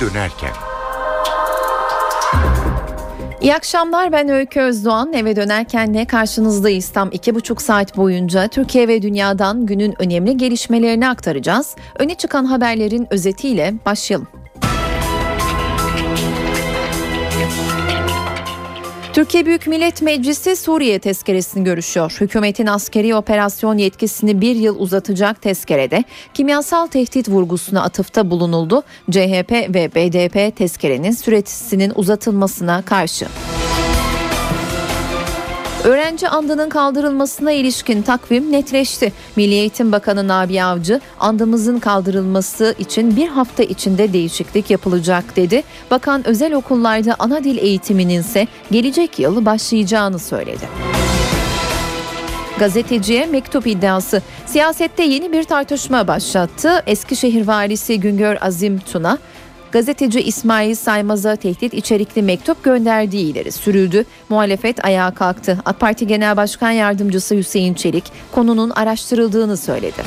dönerken. İyi akşamlar ben Öykü Özdoğan. Eve dönerken ne karşınızdayız tam iki buçuk saat boyunca Türkiye ve dünyadan günün önemli gelişmelerini aktaracağız. Öne çıkan haberlerin özetiyle başlayalım. Türkiye Büyük Millet Meclisi Suriye tezkeresini görüşüyor. Hükümetin askeri operasyon yetkisini bir yıl uzatacak tezkerede kimyasal tehdit vurgusuna atıfta bulunuldu. CHP ve BDP tezkerenin süresinin uzatılmasına karşı. Öğrenci andının kaldırılmasına ilişkin takvim netleşti. Milli Eğitim Bakanı Nabi Avcı, andımızın kaldırılması için bir hafta içinde değişiklik yapılacak dedi. Bakan özel okullarda ana dil eğitiminin ise gelecek yıl başlayacağını söyledi. Gazeteciye mektup iddiası. Siyasette yeni bir tartışma başlattı. Eskişehir valisi Güngör Azim Tuna, gazeteci İsmail Saymaz'a tehdit içerikli mektup gönderdiği ileri sürüldü. Muhalefet ayağa kalktı. AK Parti Genel Başkan Yardımcısı Hüseyin Çelik konunun araştırıldığını söyledi.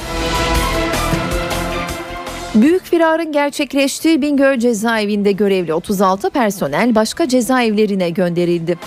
Büyük firarın gerçekleştiği Bingöl cezaevinde görevli 36 personel başka cezaevlerine gönderildi.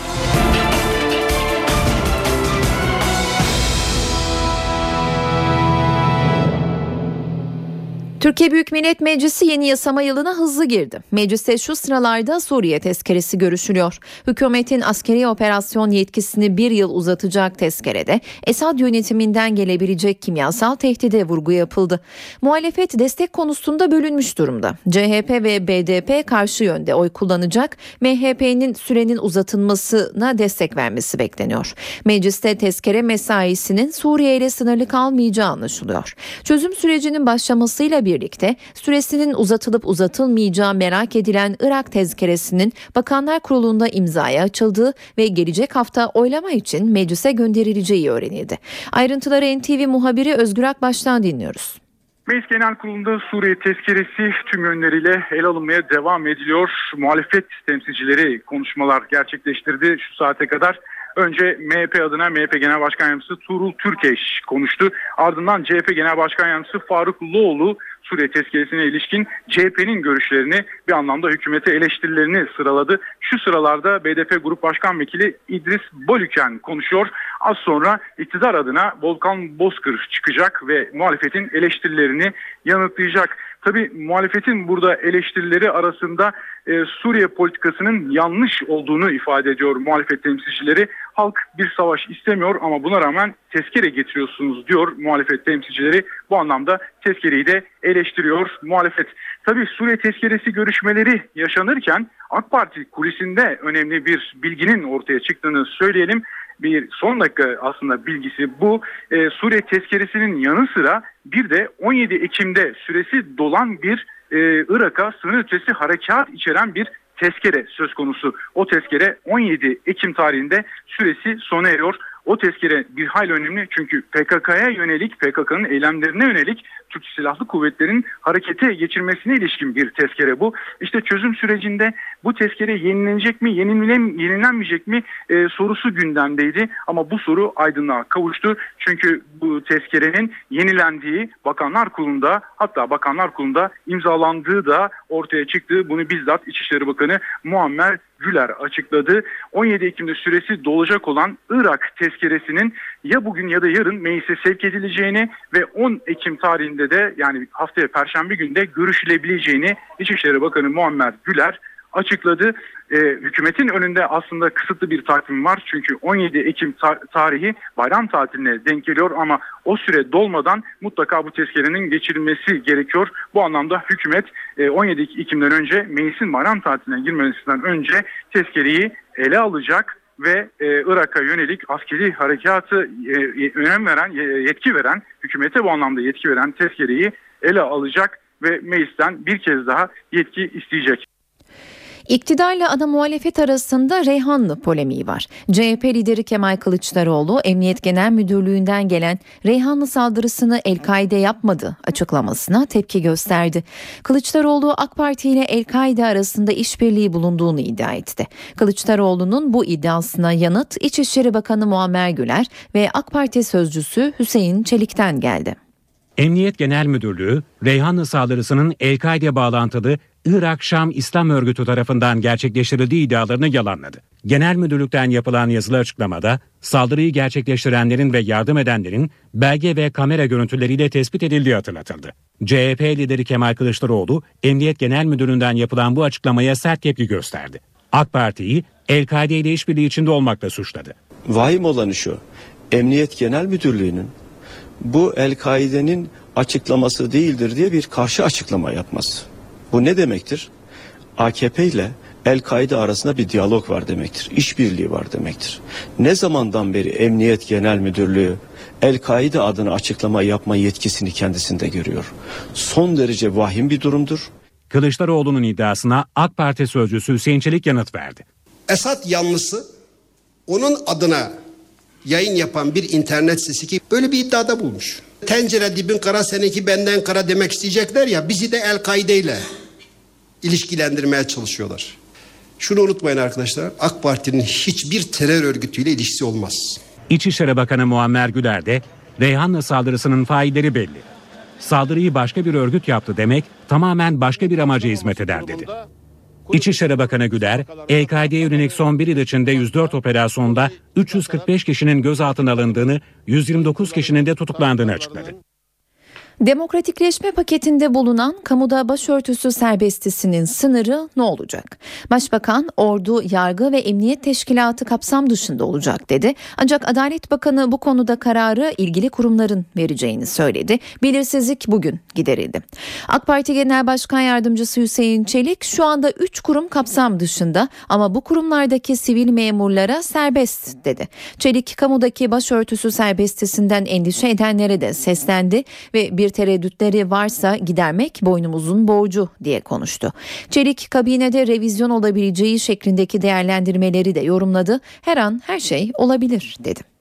Türkiye Büyük Millet Meclisi yeni yasama yılına hızlı girdi. Mecliste şu sıralarda Suriye tezkeresi görüşülüyor. Hükümetin askeri operasyon yetkisini bir yıl uzatacak tezkerede Esad yönetiminden gelebilecek kimyasal tehdide vurgu yapıldı. Muhalefet destek konusunda bölünmüş durumda. CHP ve BDP karşı yönde oy kullanacak. MHP'nin sürenin uzatılmasına destek vermesi bekleniyor. Mecliste tezkere mesaisinin Suriye ile sınırlı kalmayacağı anlaşılıyor. Çözüm sürecinin başlamasıyla bir birlikte süresinin uzatılıp uzatılmayacağı merak edilen Irak tezkeresinin Bakanlar Kurulu'nda imzaya açıldığı ve gelecek hafta oylama için meclise gönderileceği öğrenildi. Ayrıntıları NTV muhabiri Özgür Akbaş'tan dinliyoruz. Meclis Genel Kurulu'nda Suriye tezkeresi tüm yönleriyle ele alınmaya devam ediliyor. Muhalefet temsilcileri konuşmalar gerçekleştirdi şu saate kadar. Önce MHP adına MHP Genel Başkan Yardımcısı Tuğrul Türkeş konuştu. Ardından CHP Genel Başkan Yardımcısı Faruk Loğlu Suriye tezkeresine ilişkin CHP'nin görüşlerini bir anlamda hükümete eleştirilerini sıraladı. Şu sıralarda BDP Grup Başkan Vekili İdris Bolüken konuşuyor. Az sonra iktidar adına Volkan Bozkır çıkacak ve muhalefetin eleştirilerini yanıtlayacak. Tabi muhalefetin burada eleştirileri arasında e, Suriye politikasının yanlış olduğunu ifade ediyor muhalefet temsilcileri. Halk bir savaş istemiyor ama buna rağmen tezkere getiriyorsunuz diyor muhalefet temsilcileri. Bu anlamda tezkereyi de eleştiriyor muhalefet. Tabi Suriye tezkeresi görüşmeleri yaşanırken AK Parti kulisinde önemli bir bilginin ortaya çıktığını söyleyelim bir son dakika aslında bilgisi bu. Ee, Suriye tezkeresinin yanı sıra bir de 17 Ekim'de süresi dolan bir e, Irak'a sınır ötesi harekat içeren bir tezkere söz konusu. O tezkere 17 Ekim tarihinde süresi sona eriyor. O tezkere bir hayli önemli çünkü PKK'ya yönelik, PKK'nın eylemlerine yönelik Türk Silahlı Kuvvetleri'nin harekete geçirmesine ilişkin bir tezkere bu. İşte çözüm sürecinde bu tezkere yenilenecek mi, yenilen, yenilenmeyecek mi e, sorusu gündemdeydi. Ama bu soru aydınlığa kavuştu. Çünkü bu tezkerenin yenilendiği Bakanlar Kurulu'nda hatta Bakanlar Kurulu'nda imzalandığı da ortaya çıktı. Bunu bizzat İçişleri Bakanı Muammer Güler açıkladı. 17 Ekim'de süresi dolacak olan Irak tezkeresinin ya bugün ya da yarın meclise sevk edileceğini ve 10 Ekim tarihinde de yani haftaya Perşembe günde görüşülebileceğini İçişleri Bakanı Muammer Güler açıkladı. Ee, hükümetin önünde aslında kısıtlı bir takvim var. Çünkü 17 Ekim tarihi bayram tatiline denk geliyor ama o süre dolmadan mutlaka bu tezkerenin geçirilmesi gerekiyor. Bu anlamda hükümet e, 17 Ekim'den önce meclisin bayram tatiline girmesinden önce tezkereyi ele alacak ve e, Irak'a yönelik askeri harekatı e, önem veren, yetki veren, hükümete bu anlamda yetki veren tezkereyi ele alacak ve meclisten bir kez daha yetki isteyecek. İktidarla ana muhalefet arasında Reyhanlı polemiği var. CHP lideri Kemal Kılıçdaroğlu Emniyet Genel Müdürlüğü'nden gelen Reyhanlı saldırısını El-Kaide yapmadı açıklamasına tepki gösterdi. Kılıçdaroğlu AK Parti ile El-Kaide arasında işbirliği bulunduğunu iddia etti. Kılıçdaroğlu'nun bu iddiasına yanıt İçişleri Bakanı Muammer Güler ve AK Parti sözcüsü Hüseyin Çelik'ten geldi. Emniyet Genel Müdürlüğü, Reyhanlı saldırısının El-Kaide bağlantılı Irak Şam İslam Örgütü tarafından gerçekleştirildiği iddialarını yalanladı. Genel müdürlükten yapılan yazılı açıklamada saldırıyı gerçekleştirenlerin ve yardım edenlerin belge ve kamera görüntüleriyle tespit edildiği hatırlatıldı. CHP lideri Kemal Kılıçdaroğlu, Emniyet Genel Müdürlüğü'nden yapılan bu açıklamaya sert tepki gösterdi. AK Parti'yi El-Kaide ile işbirliği içinde olmakla suçladı. Vahim olanı şu, Emniyet Genel Müdürlüğü'nün bu El-Kaide'nin açıklaması değildir diye bir karşı açıklama yapması. Bu ne demektir? AKP ile El-Kaide arasında bir diyalog var demektir. İşbirliği var demektir. Ne zamandan beri Emniyet Genel Müdürlüğü El-Kaide adına açıklama yapma yetkisini kendisinde görüyor. Son derece vahim bir durumdur. Kılıçdaroğlu'nun iddiasına AK Parti sözcüsü Hüseyin Çelik yanıt verdi. Esat yanlısı onun adına yayın yapan bir internet sitesi ki böyle bir iddiada bulmuş. Tencere dibin kara seninki benden kara demek isteyecekler ya bizi de El-Kaide ile ilişkilendirmeye çalışıyorlar. Şunu unutmayın arkadaşlar AK Parti'nin hiçbir terör örgütüyle ilişkisi olmaz. İçişleri Bakanı Muammer Güler de Reyhanlı saldırısının failleri belli. Saldırıyı başka bir örgüt yaptı demek tamamen başka bir amaca hizmet eder dedi. İçişleri Bakanı Güler, EKD'ye yönelik son bir yıl içinde 104 operasyonda 345 kişinin gözaltına alındığını, 129 kişinin de tutuklandığını açıkladı. Demokratikleşme paketinde bulunan kamuda başörtüsü serbestisinin sınırı ne olacak? Başbakan ordu, yargı ve emniyet teşkilatı kapsam dışında olacak dedi. Ancak Adalet Bakanı bu konuda kararı ilgili kurumların vereceğini söyledi. Belirsizlik bugün giderildi. AK Parti Genel Başkan Yardımcısı Hüseyin Çelik şu anda 3 kurum kapsam dışında ama bu kurumlardaki sivil memurlara serbest dedi. Çelik kamudaki başörtüsü serbestisinden endişe edenlere de seslendi ve bir tereddütleri varsa gidermek boynumuzun borcu diye konuştu. Çelik kabinede revizyon olabileceği şeklindeki değerlendirmeleri de yorumladı. Her an her şey olabilir dedi.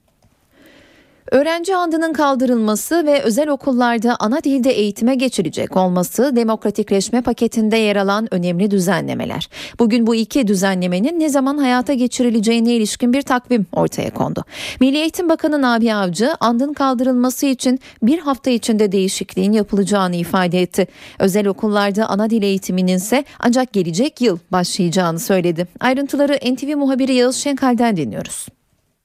Öğrenci andının kaldırılması ve özel okullarda ana dilde eğitime geçilecek olması demokratikleşme paketinde yer alan önemli düzenlemeler. Bugün bu iki düzenlemenin ne zaman hayata geçirileceğine ilişkin bir takvim ortaya kondu. Milli Eğitim Bakanı Nabi Avcı andın kaldırılması için bir hafta içinde değişikliğin yapılacağını ifade etti. Özel okullarda ana dil eğitiminin ise ancak gelecek yıl başlayacağını söyledi. Ayrıntıları NTV muhabiri Yağız Şenkal'den dinliyoruz.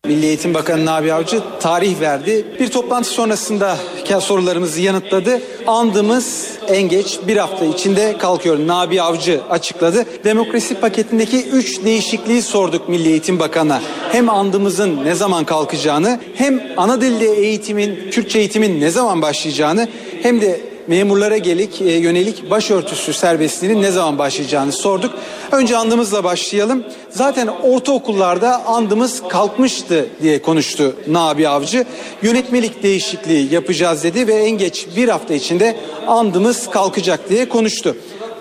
Milli Eğitim Bakanı Nabi Avcı tarih verdi. Bir toplantı sonrasında sorularımızı yanıtladı. Andımız en geç bir hafta içinde kalkıyor. Nabi Avcı açıkladı. Demokrasi paketindeki üç değişikliği sorduk Milli Eğitim Bakanı'na. Hem andımızın ne zaman kalkacağını hem ana dilde eğitimin, Kürtçe eğitimin ne zaman başlayacağını hem de memurlara gelik, e, yönelik başörtüsü serbestliğinin ne zaman başlayacağını sorduk. Önce andımızla başlayalım. Zaten ortaokullarda andımız kalkmıştı diye konuştu Nabi Avcı. Yönetmelik değişikliği yapacağız dedi ve en geç bir hafta içinde andımız kalkacak diye konuştu.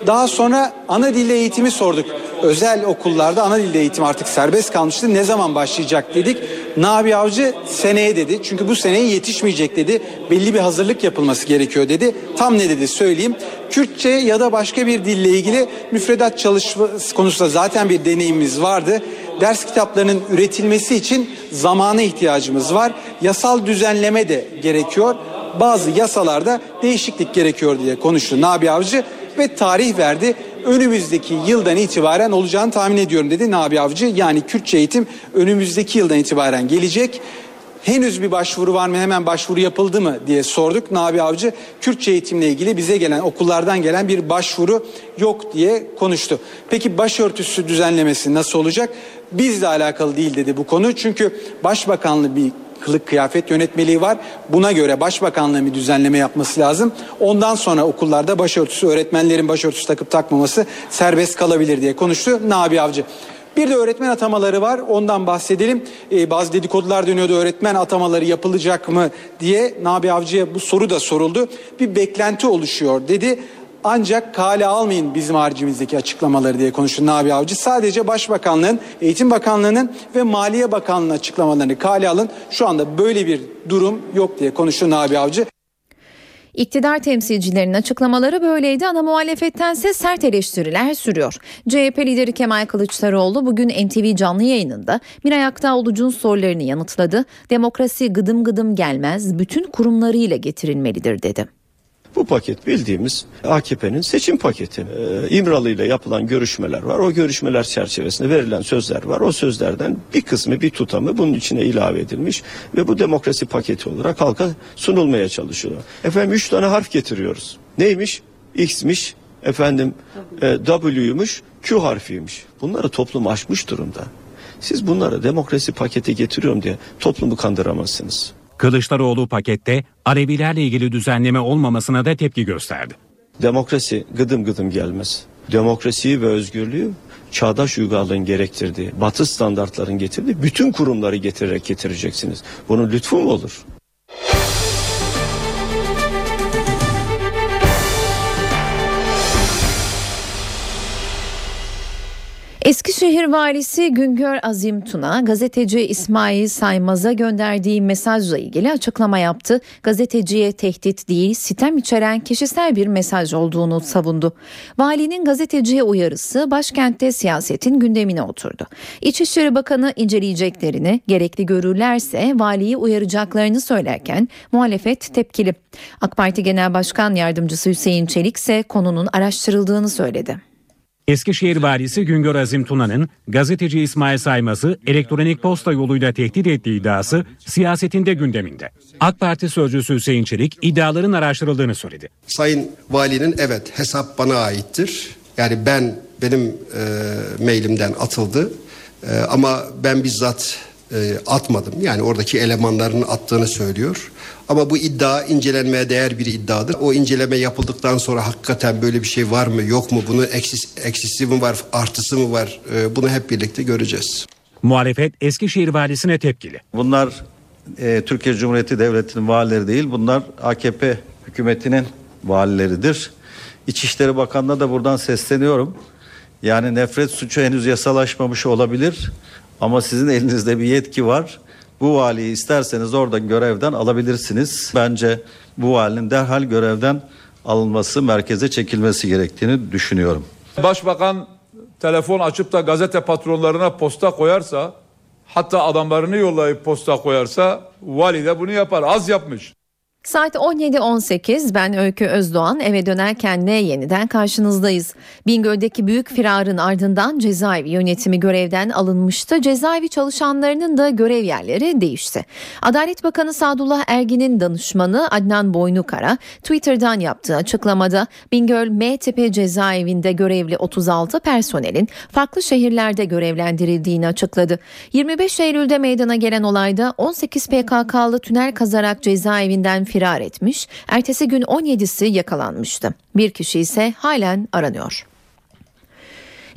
Daha sonra ana dil eğitimi sorduk. Özel okullarda ana dil eğitim artık serbest kalmıştı. Ne zaman başlayacak dedik. Nabi Avcı seneye dedi. Çünkü bu seneye yetişmeyecek dedi. Belli bir hazırlık yapılması gerekiyor dedi. Tam ne dedi söyleyeyim. Kürtçe ya da başka bir dille ilgili müfredat çalışması konusunda zaten bir deneyimimiz vardı. Ders kitaplarının üretilmesi için zamana ihtiyacımız var. Yasal düzenleme de gerekiyor. Bazı yasalarda değişiklik gerekiyor diye konuştu Nabi Avcı ve tarih verdi. Önümüzdeki yıldan itibaren olacağını tahmin ediyorum dedi Nabi Avcı. Yani Kürtçe eğitim önümüzdeki yıldan itibaren gelecek. Henüz bir başvuru var mı hemen başvuru yapıldı mı diye sorduk. Nabi Avcı Kürtçe eğitimle ilgili bize gelen okullardan gelen bir başvuru yok diye konuştu. Peki başörtüsü düzenlemesi nasıl olacak? Bizle alakalı değil dedi bu konu. Çünkü başbakanlığı bir kılık kıyafet yönetmeliği var. Buna göre başbakanlığın bir düzenleme yapması lazım. Ondan sonra okullarda başörtüsü, öğretmenlerin başörtüsü takıp takmaması serbest kalabilir diye konuştu Nabi Avcı. Bir de öğretmen atamaları var. Ondan bahsedelim. Ee, bazı dedikodular dönüyordu. Öğretmen atamaları yapılacak mı diye Nabi Avcı'ya bu soru da soruldu. Bir beklenti oluşuyor dedi. Ancak kale almayın bizim haricimizdeki açıklamaları diye konuştu Nabi Avcı. Sadece Başbakanlığın, Eğitim Bakanlığı'nın ve Maliye Bakanlığı'nın açıklamalarını kale alın. Şu anda böyle bir durum yok diye konuştu Nabi Avcı. İktidar temsilcilerinin açıklamaları böyleydi ama muhalefettense sert eleştiriler sürüyor. CHP lideri Kemal Kılıçdaroğlu bugün NTV canlı yayınında Miray Aktaoğlu'cun sorularını yanıtladı. Demokrasi gıdım gıdım gelmez, bütün kurumlarıyla getirilmelidir dedi. Bu paket bildiğimiz AKP'nin seçim paketi. Ee, İmralı ile yapılan görüşmeler var. O görüşmeler çerçevesinde verilen sözler var. O sözlerden bir kısmı bir tutamı bunun içine ilave edilmiş ve bu demokrasi paketi olarak halka sunulmaya çalışıyor. Efendim üç tane harf getiriyoruz. Neymiş? X'miş, efendim e, W'ymuş, Q harfiymiş. Bunları toplum aşmış durumda. Siz bunlara demokrasi paketi getiriyorum diye toplumu kandıramazsınız. Kılıçdaroğlu pakette Alevilerle ilgili düzenleme olmamasına da tepki gösterdi. Demokrasi gıdım gıdım gelmez. Demokrasiyi ve özgürlüğü çağdaş uygarlığın gerektirdiği, batı standartların getirdiği bütün kurumları getirerek getireceksiniz. Bunun lütfu mu olur? Eskişehir valisi Güngör Azim Tuna gazeteci İsmail Saymaz'a gönderdiği mesajla ilgili açıklama yaptı. Gazeteciye tehdit değil sitem içeren kişisel bir mesaj olduğunu savundu. Valinin gazeteciye uyarısı başkentte siyasetin gündemine oturdu. İçişleri Bakanı inceleyeceklerini gerekli görürlerse valiyi uyaracaklarını söylerken muhalefet tepkili. AK Parti Genel Başkan Yardımcısı Hüseyin Çelik ise konunun araştırıldığını söyledi. Eskişehir valisi Güngör Azim Tuna'nın gazeteci İsmail Saymaz'ı elektronik posta yoluyla tehdit ettiği iddiası siyasetinde gündeminde. AK Parti sözcüsü Hüseyin Çelik iddiaların araştırıldığını söyledi. Sayın Valinin evet hesap bana aittir. Yani ben benim e, mailimden atıldı. E, ama ben bizzat e, atmadım. Yani oradaki elemanların attığını söylüyor. Ama bu iddia incelenmeye değer bir iddiadır. O inceleme yapıldıktan sonra hakikaten böyle bir şey var mı yok mu? Bunun eksis, eksisi mi var artısı mı var? E, bunu hep birlikte göreceğiz. Muhalefet Eskişehir valisine tepkili. Bunlar e, Türkiye Cumhuriyeti Devleti'nin valileri değil. Bunlar AKP hükümetinin valileridir. İçişleri Bakanı'na da buradan sesleniyorum. Yani nefret suçu henüz yasalaşmamış olabilir. Ama sizin elinizde bir yetki var. Bu valiyi isterseniz oradan görevden alabilirsiniz. Bence bu valinin derhal görevden alınması, merkeze çekilmesi gerektiğini düşünüyorum. Başbakan telefon açıp da gazete patronlarına posta koyarsa hatta adamlarını yollayıp posta koyarsa vali de bunu yapar. Az yapmış. Saat 17.18 ben Öykü Özdoğan eve dönerken ne yeniden karşınızdayız. Bingöl'deki büyük firarın ardından cezaevi yönetimi görevden alınmıştı. Cezaevi çalışanlarının da görev yerleri değişti. Adalet Bakanı Sadullah Ergin'in danışmanı Adnan Boynukara Twitter'dan yaptığı açıklamada Bingöl M-Tepe cezaevinde görevli 36 personelin farklı şehirlerde görevlendirildiğini açıkladı. 25 Eylül'de meydana gelen olayda 18 PKK'lı tünel kazarak cezaevinden firar etmiş, ertesi gün 17'si yakalanmıştı. Bir kişi ise halen aranıyor.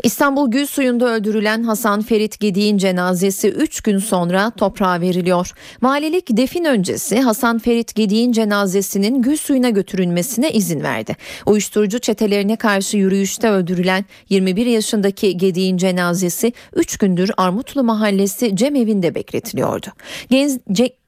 İstanbul Gül Suyu'nda öldürülen Hasan Ferit Gedi'nin cenazesi 3 gün sonra toprağa veriliyor. Valilik defin öncesi Hasan Ferit Gedi'nin cenazesinin Gül Suyu'na götürülmesine izin verdi. Uyuşturucu çetelerine karşı yürüyüşte öldürülen 21 yaşındaki Gedi'nin cenazesi 3 gündür Armutlu Mahallesi Cemevinde bekletiliyordu. Genç,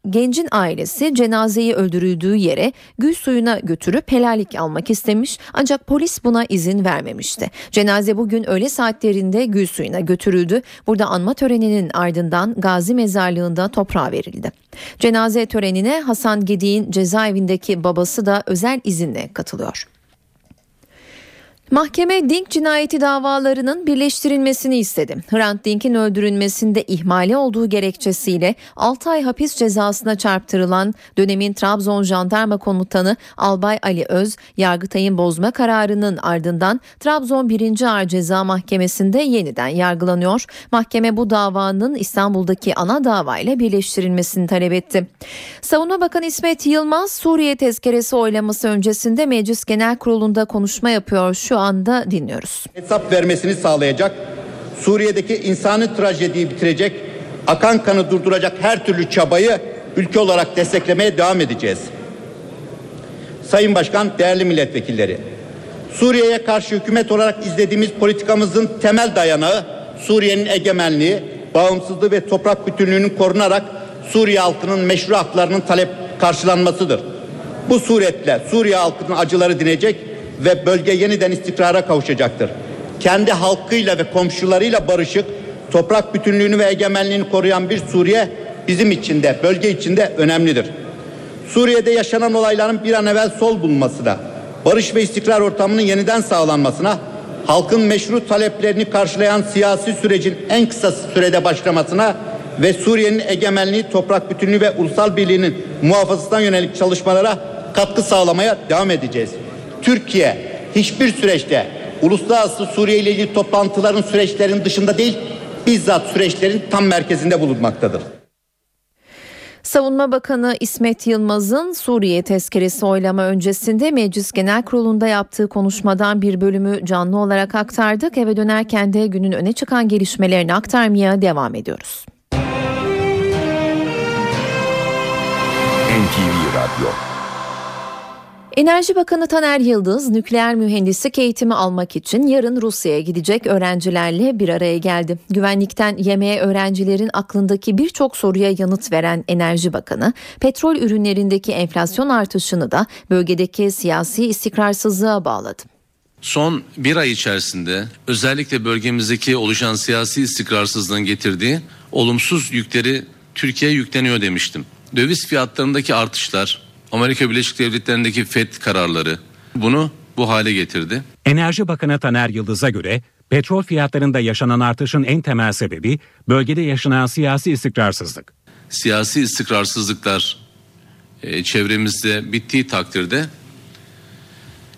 Gencin ailesi cenazeyi öldürüldüğü yere gül suyuna götürüp helallik almak istemiş ancak polis buna izin vermemişti. Cenaze bugün öğle saatlerinde gül suyuna götürüldü. Burada anma töreninin ardından Gazi Mezarlığı'nda toprağa verildi. Cenaze törenine Hasan Gedi'nin cezaevindeki babası da özel izinle katılıyor. Mahkeme Dink cinayeti davalarının birleştirilmesini istedi. Hrant Dink'in öldürülmesinde ihmali olduğu gerekçesiyle 6 ay hapis cezasına çarptırılan dönemin Trabzon Jandarma Komutanı Albay Ali Öz, Yargıtay'ın bozma kararının ardından Trabzon 1. Ağır Ceza Mahkemesi'nde yeniden yargılanıyor. Mahkeme bu davanın İstanbul'daki ana davayla birleştirilmesini talep etti. Savunma Bakanı İsmet Yılmaz Suriye tezkeresi oylaması öncesinde Meclis Genel Kurulu'nda konuşma yapıyor. Şu anda dinliyoruz. Hesap vermesini sağlayacak, Suriye'deki insani trajediyi bitirecek, akan kanı durduracak her türlü çabayı ülke olarak desteklemeye devam edeceğiz. Sayın Başkan, değerli milletvekilleri, Suriye'ye karşı hükümet olarak izlediğimiz politikamızın temel dayanağı Suriye'nin egemenliği, bağımsızlığı ve toprak bütünlüğünün korunarak Suriye halkının meşru haklarının talep karşılanmasıdır. Bu suretle Suriye halkının acıları dinecek ve bölge yeniden istikrara kavuşacaktır. Kendi halkıyla ve komşularıyla barışık, toprak bütünlüğünü ve egemenliğini koruyan bir Suriye bizim için de bölge için de önemlidir. Suriye'de yaşanan olayların bir an evvel sol bulmasına, barış ve istikrar ortamının yeniden sağlanmasına, halkın meşru taleplerini karşılayan siyasi sürecin en kısa sürede başlamasına ve Suriye'nin egemenliği, toprak bütünlüğü ve ulusal birliğinin muhafazasına yönelik çalışmalara katkı sağlamaya devam edeceğiz. Türkiye hiçbir süreçte uluslararası Suriye ile ilgili toplantıların süreçlerin dışında değil, bizzat süreçlerin tam merkezinde bulunmaktadır. Savunma Bakanı İsmet Yılmaz'ın Suriye tezkeresi oylama öncesinde Meclis Genel Kurulu'nda yaptığı konuşmadan bir bölümü canlı olarak aktardık. Eve dönerken de günün öne çıkan gelişmelerini aktarmaya devam ediyoruz. NTV Radyo Enerji Bakanı Taner Yıldız nükleer mühendislik eğitimi almak için yarın Rusya'ya gidecek öğrencilerle bir araya geldi. Güvenlikten yemeğe öğrencilerin aklındaki birçok soruya yanıt veren Enerji Bakanı, petrol ürünlerindeki enflasyon artışını da bölgedeki siyasi istikrarsızlığa bağladı. Son bir ay içerisinde özellikle bölgemizdeki oluşan siyasi istikrarsızlığın getirdiği olumsuz yükleri Türkiye yükleniyor demiştim. Döviz fiyatlarındaki artışlar, Amerika Birleşik Devletleri'ndeki FED kararları bunu bu hale getirdi. Enerji Bakanı Taner Yıldız'a göre petrol fiyatlarında yaşanan artışın en temel sebebi bölgede yaşanan siyasi istikrarsızlık. Siyasi istikrarsızlıklar e, çevremizde bittiği takdirde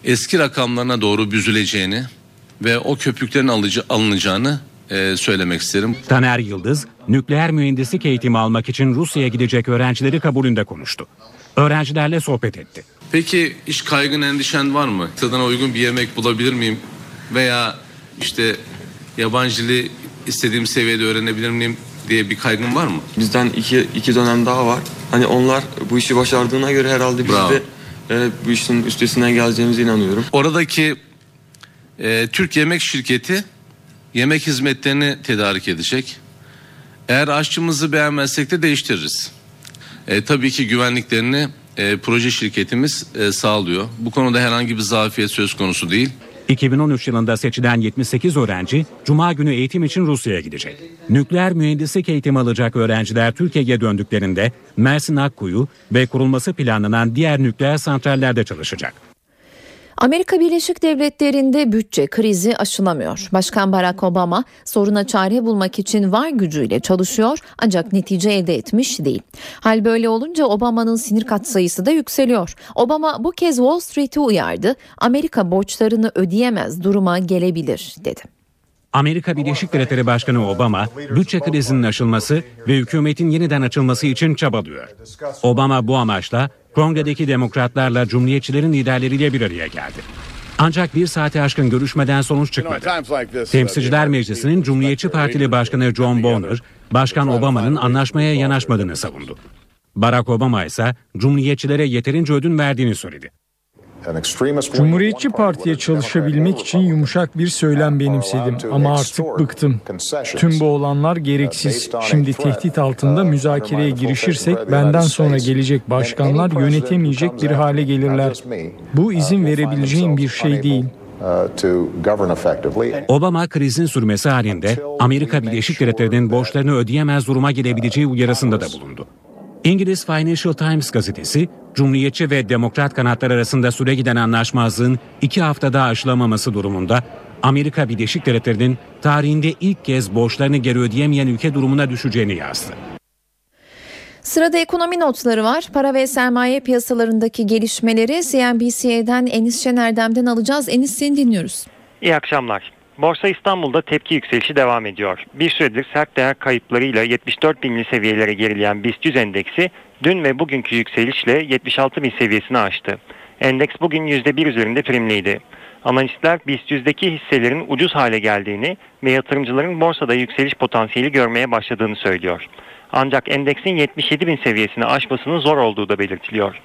eski rakamlarına doğru büzüleceğini ve o köpüklerin alıcı, alınacağını e, söylemek isterim. Taner Yıldız, nükleer mühendislik eğitimi almak için Rusya'ya gidecek öğrencileri kabulünde konuştu. Öğrencilerle sohbet etti. Peki iş kaygın endişen var mı? Tadına uygun bir yemek bulabilir miyim? Veya işte yabancı dili istediğim seviyede öğrenebilir miyim diye bir kaygın var mı? Bizden iki, iki dönem daha var. Hani onlar bu işi başardığına göre herhalde biz Bravo. de e, bu işin üstesinden geleceğimize inanıyorum. Oradaki e, Türk Yemek Şirketi yemek hizmetlerini tedarik edecek. Eğer aşçımızı beğenmezsek de değiştiririz. E, tabii ki güvenliklerini e, proje şirketimiz e, sağlıyor. Bu konuda herhangi bir zafiyet söz konusu değil. 2013 yılında seçilen 78 öğrenci Cuma günü eğitim için Rusya'ya gidecek. Nükleer mühendislik eğitimi alacak öğrenciler Türkiye'ye döndüklerinde Mersin Akkuyu ve kurulması planlanan diğer nükleer santrallerde çalışacak. Amerika Birleşik Devletleri'nde bütçe krizi aşılamıyor. Başkan Barack Obama soruna çare bulmak için var gücüyle çalışıyor ancak netice elde etmiş değil. Hal böyle olunca Obama'nın sinir katsayısı da yükseliyor. Obama bu kez Wall Street'i uyardı. Amerika borçlarını ödeyemez duruma gelebilir dedi. Amerika Birleşik Devletleri Başkanı Obama, bütçe krizinin aşılması ve hükümetin yeniden açılması için çabalıyor. Obama bu amaçla kongredeki demokratlarla cumhuriyetçilerin liderleriyle bir araya geldi. Ancak bir saate aşkın görüşmeden sonuç çıkmadı. Temsilciler Meclisi'nin Cumhuriyetçi Partili Başkanı John Boehner, Başkan Obama'nın anlaşmaya yanaşmadığını savundu. Barack Obama ise Cumhuriyetçilere yeterince ödün verdiğini söyledi. Cumhuriyetçi Parti'ye çalışabilmek için yumuşak bir söylem benimsedim ama artık bıktım. Tüm bu olanlar gereksiz. Şimdi tehdit altında müzakereye girişirsek benden sonra gelecek başkanlar yönetemeyecek bir hale gelirler. Bu izin verebileceğim bir şey değil. Obama krizin sürmesi halinde Amerika Birleşik Devletleri'nin borçlarını ödeyemez duruma gelebileceği uyarısında da bulundu. İngiliz Financial Times gazetesi, Cumhuriyetçi ve Demokrat kanatlar arasında süre giden anlaşmazlığın iki haftada aşılamaması durumunda Amerika Birleşik Devletleri'nin tarihinde ilk kez borçlarını geri ödeyemeyen ülke durumuna düşeceğini yazdı. Sırada ekonomi notları var. Para ve sermaye piyasalarındaki gelişmeleri CNBC'den Enis Şener'den alacağız. Enis seni dinliyoruz. İyi akşamlar. Borsa İstanbul'da tepki yükselişi devam ediyor. Bir süredir sert değer kayıplarıyla 74 binli seviyelere gerileyen BIST 100 endeksi dün ve bugünkü yükselişle 76 bin seviyesini aştı. Endeks bugün %1 üzerinde primliydi. Analistler BIST 100'deki hisselerin ucuz hale geldiğini ve yatırımcıların borsada yükseliş potansiyeli görmeye başladığını söylüyor. Ancak endeksin 77 bin seviyesini aşmasının zor olduğu da belirtiliyor.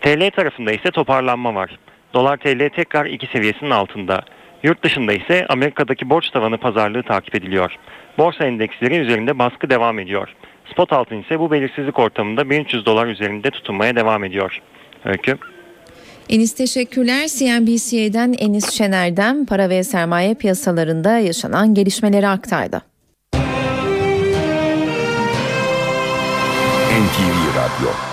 TL tarafında ise toparlanma var. Dolar TL tekrar 2 seviyesinin altında. Yurt dışında ise Amerika'daki borç tavanı pazarlığı takip ediliyor. Borsa endeksleri üzerinde baskı devam ediyor. Spot altın ise bu belirsizlik ortamında 1300 dolar üzerinde tutunmaya devam ediyor. Öykü. Enis teşekkürler. CNBC'den Enis Şener'den para ve sermaye piyasalarında yaşanan gelişmeleri aktardı. NTV Radyo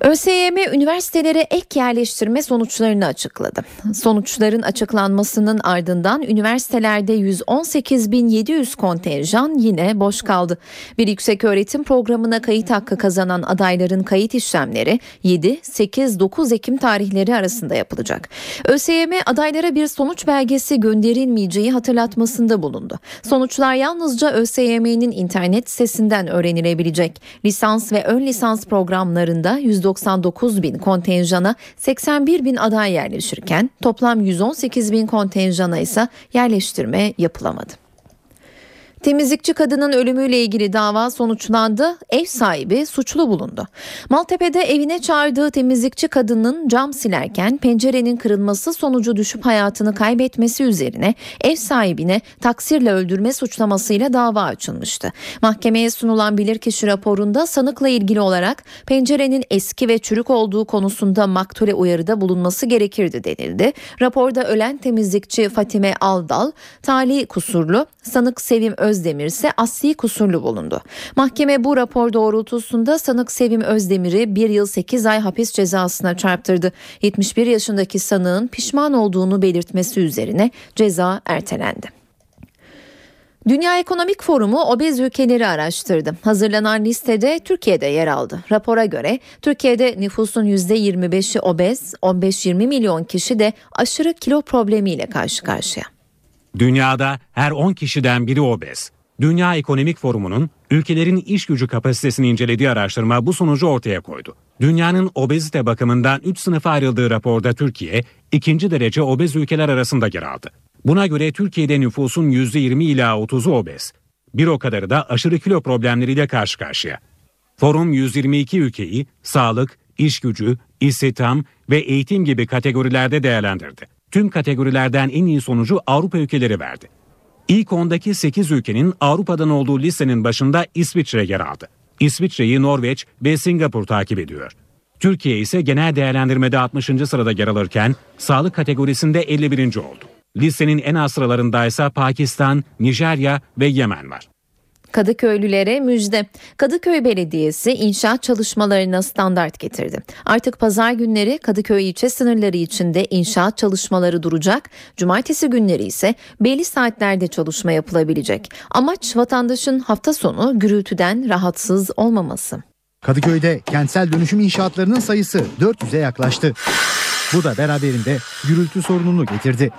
ÖSYM üniversitelere ek yerleştirme sonuçlarını açıkladı. Sonuçların açıklanmasının ardından üniversitelerde 118.700 kontenjan yine boş kaldı. Bir yüksek öğretim programına kayıt hakkı kazanan adayların kayıt işlemleri 7, 8, 9 Ekim tarihleri arasında yapılacak. ÖSYM adaylara bir sonuç belgesi gönderilmeyeceği hatırlatmasında bulundu. Sonuçlar yalnızca ÖSYM'nin internet sitesinden öğrenilebilecek. Lisans ve ön lisans programlarında 199 bin kontenjana 81 bin aday yerleşirken toplam 118 bin kontenjana ise yerleştirme yapılamadı. Temizlikçi kadının ölümüyle ilgili dava sonuçlandı. Ev sahibi suçlu bulundu. Maltepe'de evine çağırdığı temizlikçi kadının cam silerken pencerenin kırılması sonucu düşüp hayatını kaybetmesi üzerine ev sahibine taksirle öldürme suçlamasıyla dava açılmıştı. Mahkemeye sunulan bilirkişi raporunda sanıkla ilgili olarak pencerenin eski ve çürük olduğu konusunda maktule uyarıda bulunması gerekirdi denildi. Raporda ölen temizlikçi Fatime Aldal, tali kusurlu, sanık Sevim Özdemir ise asli kusurlu bulundu. Mahkeme bu rapor doğrultusunda sanık Sevim Özdemir'i 1 yıl 8 ay hapis cezasına çarptırdı. 71 yaşındaki sanığın pişman olduğunu belirtmesi üzerine ceza ertelendi. Dünya Ekonomik Forumu obez ülkeleri araştırdı. Hazırlanan listede Türkiye'de yer aldı. Rapora göre Türkiye'de nüfusun %25'i obez, 15-20 milyon kişi de aşırı kilo problemiyle karşı karşıya. Dünyada her 10 kişiden biri obez. Dünya Ekonomik Forumu'nun ülkelerin iş gücü kapasitesini incelediği araştırma bu sonucu ortaya koydu. Dünyanın obezite bakımından 3 sınıfa ayrıldığı raporda Türkiye ikinci derece obez ülkeler arasında yer aldı. Buna göre Türkiye'de nüfusun %20 ila 30'u obez. Bir o kadarı da aşırı kilo problemleriyle karşı karşıya. Forum 122 ülkeyi sağlık, iş gücü, istihdam ve eğitim gibi kategorilerde değerlendirdi. Tüm kategorilerden en iyi sonucu Avrupa ülkeleri verdi. İlk 10'daki 8 ülkenin Avrupa'dan olduğu listenin başında İsviçre yer aldı. İsviçre'yi Norveç ve Singapur takip ediyor. Türkiye ise genel değerlendirmede 60. sırada yer alırken sağlık kategorisinde 51. oldu. Listenin en az sıralarında ise Pakistan, Nijerya ve Yemen var. Kadıköylülere müjde. Kadıköy Belediyesi inşaat çalışmalarına standart getirdi. Artık pazar günleri Kadıköy ilçe sınırları içinde inşaat çalışmaları duracak. Cumartesi günleri ise belli saatlerde çalışma yapılabilecek. Amaç vatandaşın hafta sonu gürültüden rahatsız olmaması. Kadıköy'de kentsel dönüşüm inşaatlarının sayısı 400'e yaklaştı. Bu da beraberinde gürültü sorununu getirdi.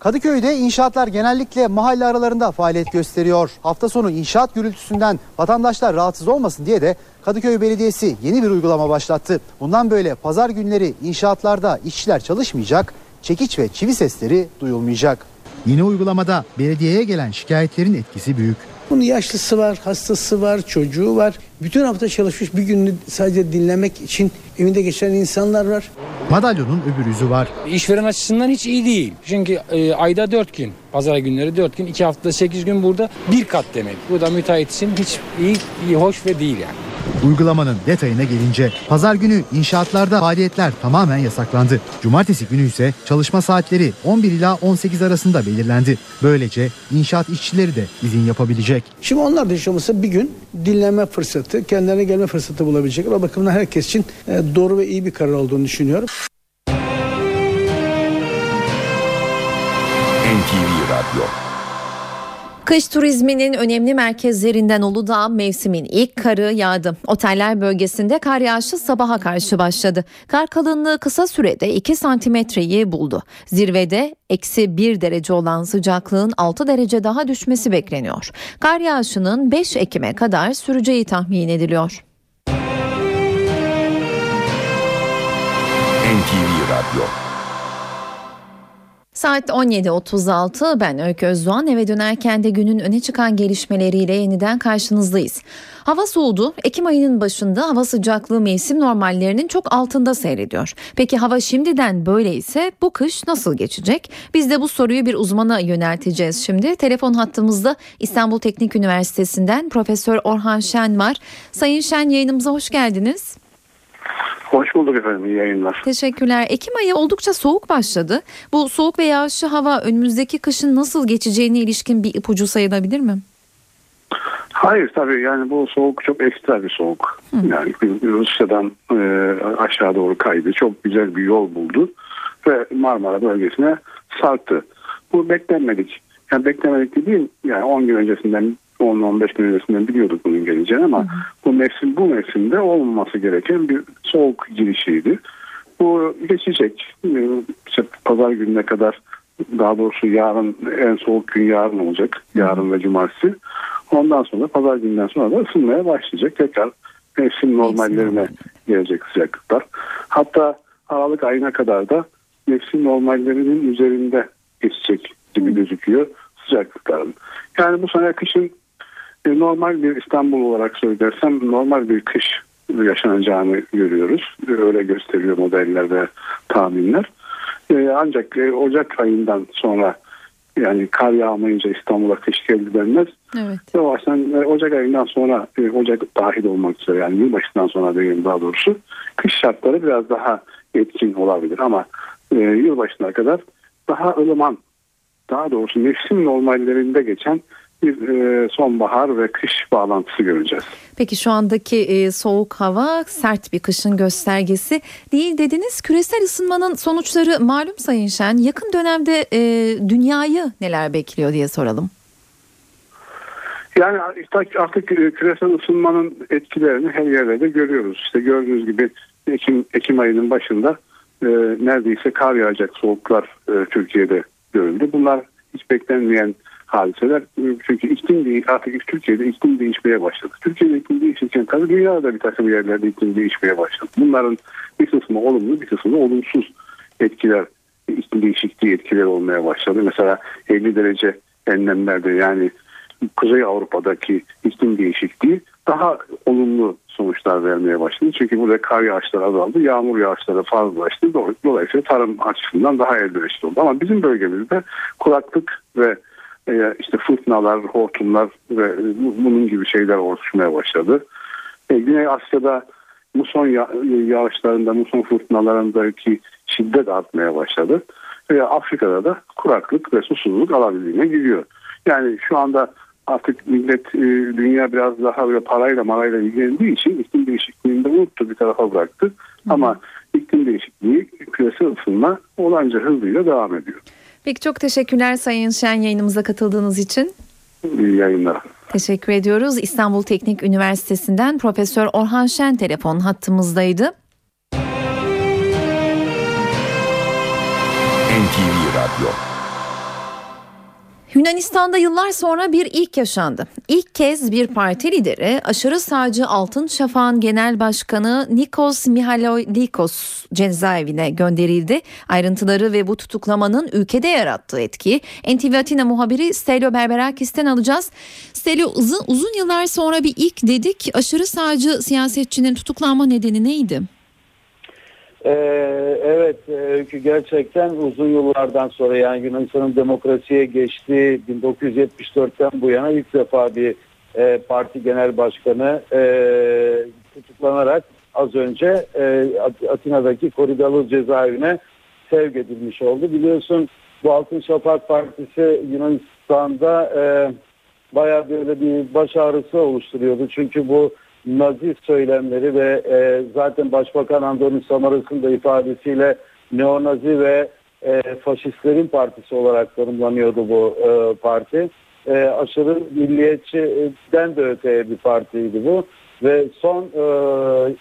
Kadıköy'de inşaatlar genellikle mahalle aralarında faaliyet gösteriyor. Hafta sonu inşaat gürültüsünden vatandaşlar rahatsız olmasın diye de Kadıköy Belediyesi yeni bir uygulama başlattı. Bundan böyle pazar günleri inşaatlarda işçiler çalışmayacak, çekiç ve çivi sesleri duyulmayacak. Yeni uygulamada belediyeye gelen şikayetlerin etkisi büyük. Bunun yaşlısı var, hastası var, çocuğu var. Bütün hafta çalışmış bir gününü sadece dinlemek için evinde geçiren insanlar var. Madalyonun öbür yüzü var. İşveren açısından hiç iyi değil. Çünkü e, ayda 4 gün, pazar günleri 4 gün, 2 haftada 8 gün burada bir kat demek. Bu da müteahhit için hiç iyi, iyi, hoş ve değil yani. Uygulamanın detayına gelince pazar günü inşaatlarda faaliyetler tamamen yasaklandı. Cumartesi günü ise çalışma saatleri 11 ila 18 arasında belirlendi. Böylece inşaat işçileri de izin yapabilecek. Şimdi onlar da hiç bir gün dinleme fırsatı, kendilerine gelme fırsatı bulabilecekler. O bakımdan herkes için e, doğru ve iyi bir karar olduğunu düşünüyorum. NTV Radyo Kış turizminin önemli merkezlerinden Uludağ mevsimin ilk karı yağdı. Oteller bölgesinde kar yağışı sabaha karşı başladı. Kar kalınlığı kısa sürede 2 santimetreyi buldu. Zirvede eksi 1 derece olan sıcaklığın 6 derece daha düşmesi bekleniyor. Kar yağışının 5 Ekim'e kadar süreceği tahmin ediliyor. NTV Radyo Saat 17.36 ben Öykü Özdoğan eve dönerken de günün öne çıkan gelişmeleriyle yeniden karşınızdayız. Hava soğudu. Ekim ayının başında hava sıcaklığı mevsim normallerinin çok altında seyrediyor. Peki hava şimdiden böyle ise bu kış nasıl geçecek? Biz de bu soruyu bir uzmana yönelteceğiz şimdi. Telefon hattımızda İstanbul Teknik Üniversitesi'nden Profesör Orhan Şen var. Sayın Şen yayınımıza hoş geldiniz. Hoş bulduk efendim. İyi yayınlar. Teşekkürler. Ekim ayı oldukça soğuk başladı. Bu soğuk ve yağışlı hava önümüzdeki kışın nasıl geçeceğine ilişkin bir ipucu sayılabilir mi? Hayır tabii yani bu soğuk çok ekstra bir soğuk. Yani Rusya'dan e, aşağı doğru kaydı. Çok güzel bir yol buldu ve Marmara bölgesine sarktı. Bu beklenmedik. Yani beklemedik dediğim yani 10 gün öncesinden 10-15 gün öncesinden biliyorduk bunun geleceğini ama bu mevsim bu mevsimde olmaması gereken bir soğuk girişiydi. Bu geçecek. Ee, İşte pazar gününe kadar daha doğrusu yarın en soğuk gün yarın olacak. Yarın ve cumartesi. Ondan sonra pazar günden sonra da ısınmaya başlayacak. Tekrar mevsim normallerine gelecek sıcaklıklar. Hatta Aralık ayına kadar da mevsim normallerinin üzerinde geçecek gibi gözüküyor sıcaklıkların. Yani bu sene kışın normal bir İstanbul olarak söylersem normal bir kış yaşanacağını görüyoruz. Öyle gösteriyor modeller ve tahminler. E, Ancak e, Ocak ayından sonra yani kar yağmayınca İstanbul'a kış geldi denmez. Evet. Yavaştan e, Ocak ayından sonra e, Ocak dahil olmak üzere yani yılbaşından sonra diyeyim daha doğrusu kış şartları biraz daha etkin olabilir ama e, yılbaşına kadar daha ılıman daha doğrusu mevsim normallerinde geçen bir e, sonbahar ve kış bağlantısı göreceğiz. Peki şu andaki e, soğuk hava sert bir kışın göstergesi değil dediniz. Küresel ısınmanın sonuçları malum Sayın Şen. Yakın dönemde e, dünyayı neler bekliyor diye soralım. Yani artık küresel ısınmanın etkilerini her yerde de görüyoruz. İşte gördüğünüz gibi Ekim, Ekim ayının başında e, neredeyse kar yağacak soğuklar e, Türkiye'de görüldü. Bunlar hiç beklenmeyen hadiseler. Çünkü iklim değil, artık Türkiye'de iklim değişmeye başladı. Türkiye'de iklim değişirken tabii dünyada bir takım yerlerde iklim değişmeye başladı. Bunların bir kısmı olumlu bir kısmı olumsuz etkiler, iklim değişikliği etkileri olmaya başladı. Mesela 50 derece enlemlerde yani Kuzey Avrupa'daki iklim değişikliği daha olumlu sonuçlar vermeye başladı. Çünkü burada kar yağışları azaldı, yağmur yağışları fazlalaştı. Dolayısıyla tarım açısından daha elverişli oldu. Ama bizim bölgemizde kuraklık ve e, işte fırtınalar, hortumlar ve bunun gibi şeyler oluşmaya başladı. E, Güney Asya'da muson ya- yağışlarında, muson fırtınalarındaki şiddet artmaya başladı. Ve Afrika'da da kuraklık ve susuzluk alabildiğine gidiyor. Yani şu anda artık millet, e, dünya biraz daha böyle parayla marayla ilgilendiği için iklim değişikliğini de unuttu bir tarafa bıraktı. Ama iklim değişikliği, küresel ısınma olanca hızıyla devam ediyor. Peki çok teşekkürler Sayın Şen yayınımıza katıldığınız için. İyi yayınlar. Teşekkür ediyoruz. İstanbul Teknik Üniversitesi'nden Profesör Orhan Şen telefon hattımızdaydı. NTV Radyo Yunanistan'da yıllar sonra bir ilk yaşandı. İlk kez bir parti lideri aşırı sağcı Altın Şafak'ın genel başkanı Nikos Mihaloidikos cezaevine gönderildi. Ayrıntıları ve bu tutuklamanın ülkede yarattığı etki NTV Atina muhabiri Stelio Berberakis'ten alacağız. Stelio uzun, uzun yıllar sonra bir ilk dedik. Aşırı sağcı siyasetçinin tutuklanma nedeni neydi? Ee, evet e, Öykü gerçekten uzun yıllardan sonra yani Yunanistan'ın demokrasiye geçtiği 1974'ten bu yana ilk defa bir e, parti genel başkanı e, tutuklanarak az önce e, At- Atina'daki Koridalı cezaevine sevk edilmiş oldu. Biliyorsun bu Altın Şafak Partisi Yunanistan'da e, bayağı böyle bir baş ağrısı oluşturuyordu. Çünkü bu Nazi söylemleri ve e, zaten Başbakan Andonis Samaras'ın da ifadesiyle neonazi ve e, faşistlerin partisi olarak tanımlanıyordu bu e, parti. E, aşırı milliyetçiden de öteye bir partiydi bu. Ve son e,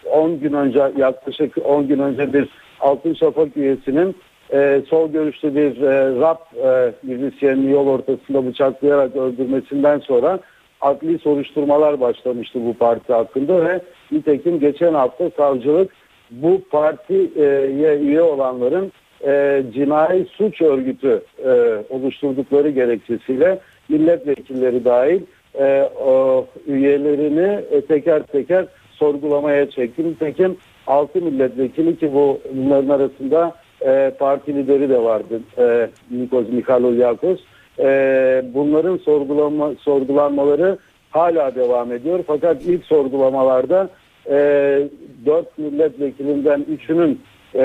10 gün önce yaklaşık 10 gün önce bir Altın Şafak üyesinin e, sol görüşlü bir e, rap e, müzisyenini yol ortasında bıçaklayarak öldürmesinden sonra adli soruşturmalar başlamıştı bu parti hakkında ve nitekim geçen hafta savcılık bu partiye üye olanların e, cinayi suç örgütü e, oluşturdukları gerekçesiyle milletvekilleri dahil e, o üyelerini e, teker teker sorgulamaya çekti. Nitekim 6 milletvekili ki bu bunların arasında e, parti lideri de vardı e, Nikos Mikhaloyakos. E, bunların sorgulama, sorgulanmaları hala devam ediyor. Fakat ilk sorgulamalarda e, 4 milletvekilinden 3'ünün e,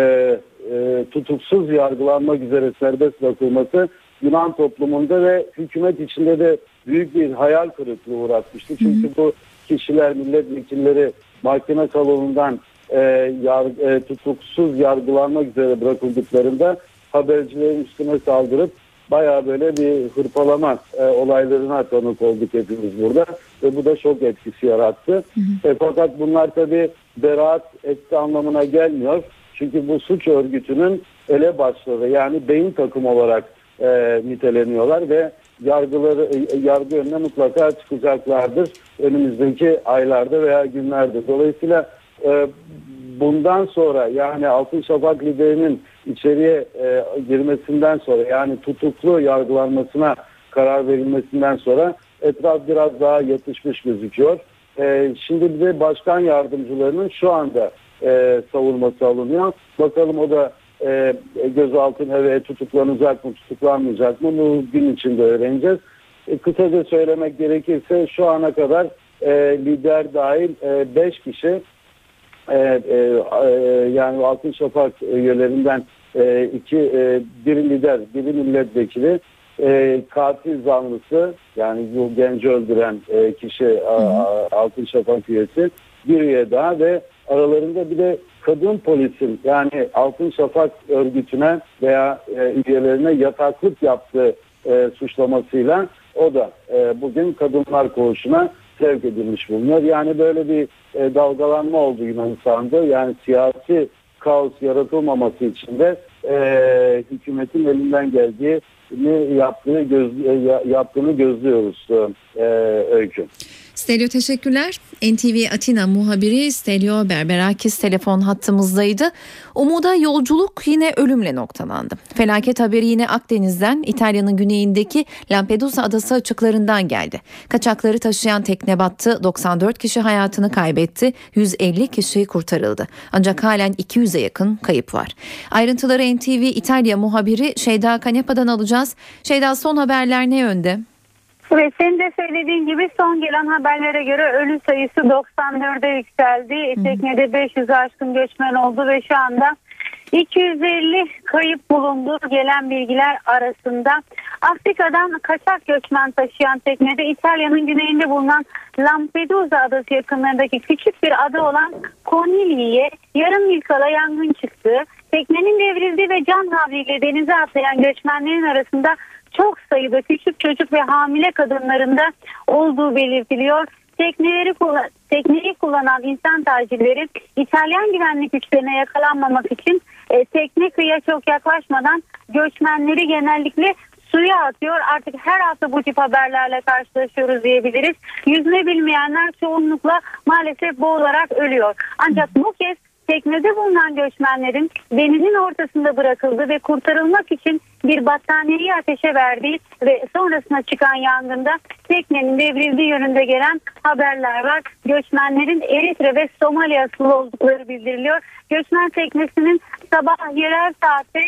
e, tutuksuz yargılanmak üzere serbest bırakılması Yunan toplumunda ve hükümet içinde de büyük bir hayal kırıklığı uğratmıştı. Çünkü bu kişiler milletvekilleri mahkeme salonundan e, yar, e, tutuksuz yargılanmak üzere bırakıldıklarında habercilerin üstüne saldırıp bayağı böyle bir hırpalama e, olaylarına tanık olduk hepimiz burada ve bu da şok etkisi yarattı. E, fakat bunlar tabi beraat etti anlamına gelmiyor. Çünkü bu suç örgütünün elebaşları yani beyin takım olarak e, niteleniyorlar ve yargıları e, yargı önüne mutlaka çıkacaklardır önümüzdeki aylarda veya günlerde. Dolayısıyla e, bundan sonra yani Altın Şafak liderinin içeriye e, girmesinden sonra yani tutuklu yargılanmasına karar verilmesinden sonra etraf biraz daha yatışmış gözüküyor. E, şimdi bir de başkan yardımcılarının şu anda e, savunması alınıyor. Bakalım o da e, gözaltına ve tutuklanacak mı tutuklanmayacak mı bu gün içinde öğreneceğiz. E, kısaca söylemek gerekirse şu ana kadar e, lider dahil 5 e, kişi e, e, e, yani Altın Şafak üyelerinden e, iki e, biri lider, biri milletvekili, e, katil zanlısı yani bu genci öldüren e, kişi hı. Altın Şafak üyesi bir üye daha ve aralarında bir de kadın polisin yani Altın Şafak örgütüne veya e, üyelerine yataklık yaptığı e, suçlamasıyla o da e, bugün kadınlar koğuşuna sevk edilmiş bulunuyor. Yani böyle bir e, dalgalanma oldu Yunanistan'da. Yani siyasi kaos yaratılmaması için de e, hükümetin elinden geldiği ne yaptığı göz, e, yaptığını gözlüyoruz e, öykü. Stelio teşekkürler. NTV Atina muhabiri Stelio Berberakis telefon hattımızdaydı. Umuda yolculuk yine ölümle noktalandı. Felaket haberi yine Akdeniz'den İtalya'nın güneyindeki Lampedusa adası açıklarından geldi. Kaçakları taşıyan tekne battı. 94 kişi hayatını kaybetti. 150 kişi kurtarıldı. Ancak halen 200'e yakın kayıp var. Ayrıntıları NTV İtalya muhabiri Şeyda Kanepa'dan alacağız. Şeyda son haberler ne yönde? Ve senin de söylediğin gibi son gelen haberlere göre ölü sayısı 94'e yükseldi. Teknede 500 aşkın göçmen oldu ve şu anda 250 kayıp bulundu gelen bilgiler arasında. Afrika'dan kaçak göçmen taşıyan teknede İtalya'nın güneyinde bulunan Lampedusa adası yakınlarındaki küçük bir ada olan Conili'ye yarım yıl kala yangın çıktı. Teknenin devrildiği ve can havliyle denize atlayan göçmenlerin arasında çok sayıda küçük çocuk ve hamile kadınlarında olduğu belirtiliyor. Tekneleri tekneyi kullanan insan tacirleri İtalyan güvenlik güçlerine yakalanmamak için e, tekne kıyıya çok yaklaşmadan göçmenleri genellikle suya atıyor. Artık her hafta bu tip haberlerle karşılaşıyoruz diyebiliriz. Yüzme bilmeyenler çoğunlukla maalesef boğularak ölüyor. Ancak bu kez teknede bulunan göçmenlerin denizin ortasında bırakıldı ve kurtarılmak için bir battaniyeyi ateşe verdi ve sonrasında çıkan yangında teknenin devrildiği yönünde gelen haberler var. Göçmenlerin Eritre ve Somali asıllı oldukları bildiriliyor. Göçmen teknesinin sabah yerel saatte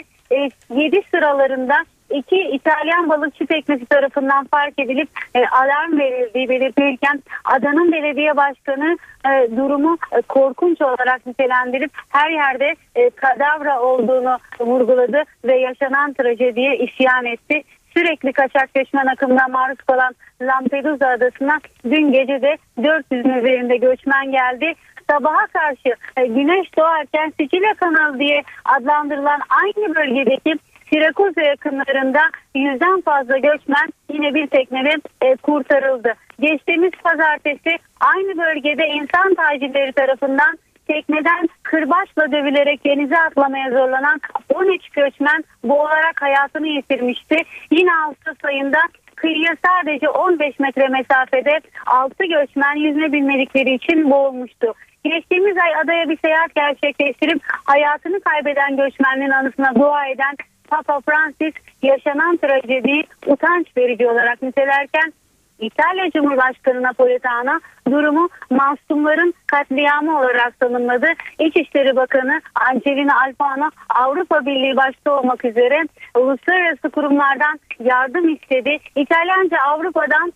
7 e, sıralarında iki İtalyan balıkçı teknesi tarafından fark edilip e, alarm verildiği belirtilirken adanın belediye başkanı e, durumu e, korkunç olarak nitelendirip her yerde e, kadavra olduğunu vurguladı ve yaşanan trajediye isyan etti sürekli kaçak göçmen akımına maruz kalan Lampedusa adasına dün gece de 400'ün üzerinde göçmen geldi. Sabaha karşı e, güneş doğarken Sicilya kanalı diye adlandırılan aynı bölgedeki Sirakuza yakınlarında yüzden fazla göçmen yine bir teknede e, kurtarıldı. Geçtiğimiz pazartesi aynı bölgede insan tacirleri tarafından tekneden kırbaçla dövülerek denize atlamaya zorlanan 13 göçmen boğularak hayatını yitirmişti. Yine Ağustos ayında kıyıya sadece 15 metre mesafede 6 göçmen yüzme bilmedikleri için boğulmuştu. Geçtiğimiz ay adaya bir seyahat gerçekleştirip hayatını kaybeden göçmenlerin anısına dua eden Papa Francis yaşanan trajediyi utanç verici olarak nitelerken İtalya Cumhurbaşkanı Napolitano durumu masumların katliamı olarak tanımladı. İçişleri Bakanı Angelina Alfano Avrupa Birliği başta olmak üzere uluslararası kurumlardan yardım istedi. İtalyanca Avrupa'dan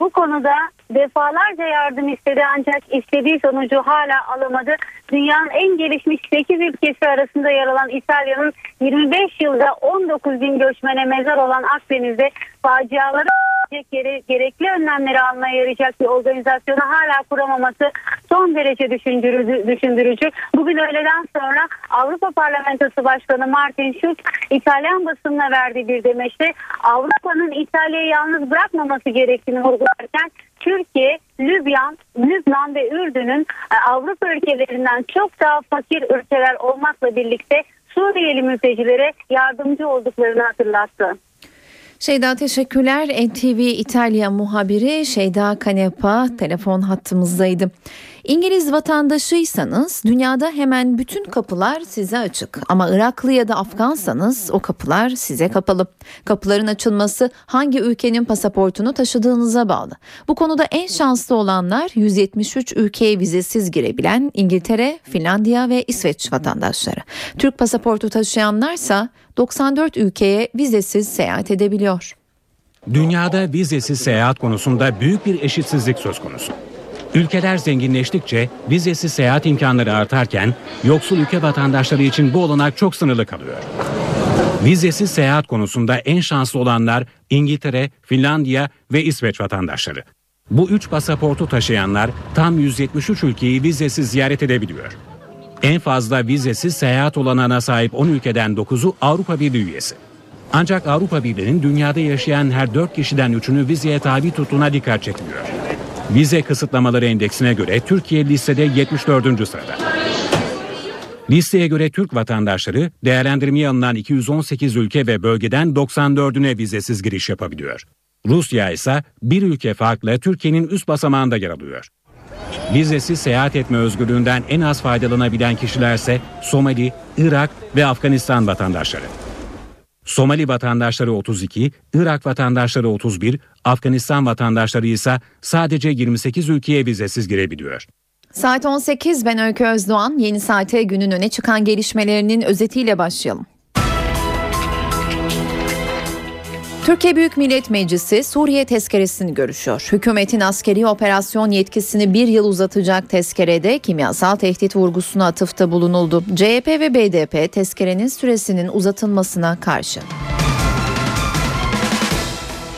bu konuda defalarca yardım istedi ancak istediği sonucu hala alamadı. Dünyanın en gelişmiş 8 ülkesi arasında yer alan İtalya'nın 25 yılda 19 bin göçmene mezar olan Akdeniz'de faciaları gere, gerekli önlemleri almaya yarayacak bir organizasyonu hala kuramaması son derece düşündürücü. düşündürücü. Bugün öğleden sonra Avrupa Parlamentosu Başkanı Martin Schulz İtalyan basınına verdiği bir demeçte Avrupa'nın İtalya'yı yalnız bırakmaması gerektiğini vurgularken Türkiye, Lübnan, Lübnan ve Ürdün'ün e, Avrupa ülkelerinden çok daha fakir ülkeler olmakla birlikte Suriyeli mültecilere yardımcı olduklarını hatırlattı. Şeyda teşekkürler. NTV İtalya muhabiri Şeyda Kanepa telefon hattımızdaydı. İngiliz vatandaşıysanız dünyada hemen bütün kapılar size açık. Ama Iraklı ya da Afgansanız o kapılar size kapalı. Kapıların açılması hangi ülkenin pasaportunu taşıdığınıza bağlı. Bu konuda en şanslı olanlar 173 ülkeye vizesiz girebilen İngiltere, Finlandiya ve İsveç vatandaşları. Türk pasaportu taşıyanlarsa 94 ülkeye vizesiz seyahat edebiliyor. Dünyada vizesiz seyahat konusunda büyük bir eşitsizlik söz konusu. Ülkeler zenginleştikçe vizesiz seyahat imkanları artarken yoksul ülke vatandaşları için bu olanak çok sınırlı kalıyor. Vizesiz seyahat konusunda en şanslı olanlar İngiltere, Finlandiya ve İsveç vatandaşları. Bu üç pasaportu taşıyanlar tam 173 ülkeyi vizesiz ziyaret edebiliyor. En fazla vizesiz seyahat olanağına sahip 10 ülkeden 9'u Avrupa Birliği üyesi. Ancak Avrupa Birliği'nin dünyada yaşayan her 4 kişiden 3'ünü vizeye tabi tuttuğuna dikkat çekiliyor. Vize kısıtlamaları endeksine göre Türkiye listede 74. sırada. Listeye göre Türk vatandaşları değerlendirmeye alınan 218 ülke ve bölgeden 94'üne vizesiz giriş yapabiliyor. Rusya ise bir ülke farklı Türkiye'nin üst basamağında yer alıyor. Vizesiz seyahat etme özgürlüğünden en az faydalanabilen kişilerse Somali, Irak ve Afganistan vatandaşları. Somali vatandaşları 32, Irak vatandaşları 31, Afganistan vatandaşları ise sadece 28 ülkeye vizesiz girebiliyor. Saat 18 ben Öykü Özdoğan. Yeni saate günün öne çıkan gelişmelerinin özetiyle başlayalım. Türkiye Büyük Millet Meclisi Suriye tezkeresini görüşüyor. Hükümetin askeri operasyon yetkisini bir yıl uzatacak tezkerede kimyasal tehdit vurgusuna atıfta bulunuldu. CHP ve BDP tezkerenin süresinin uzatılmasına karşı.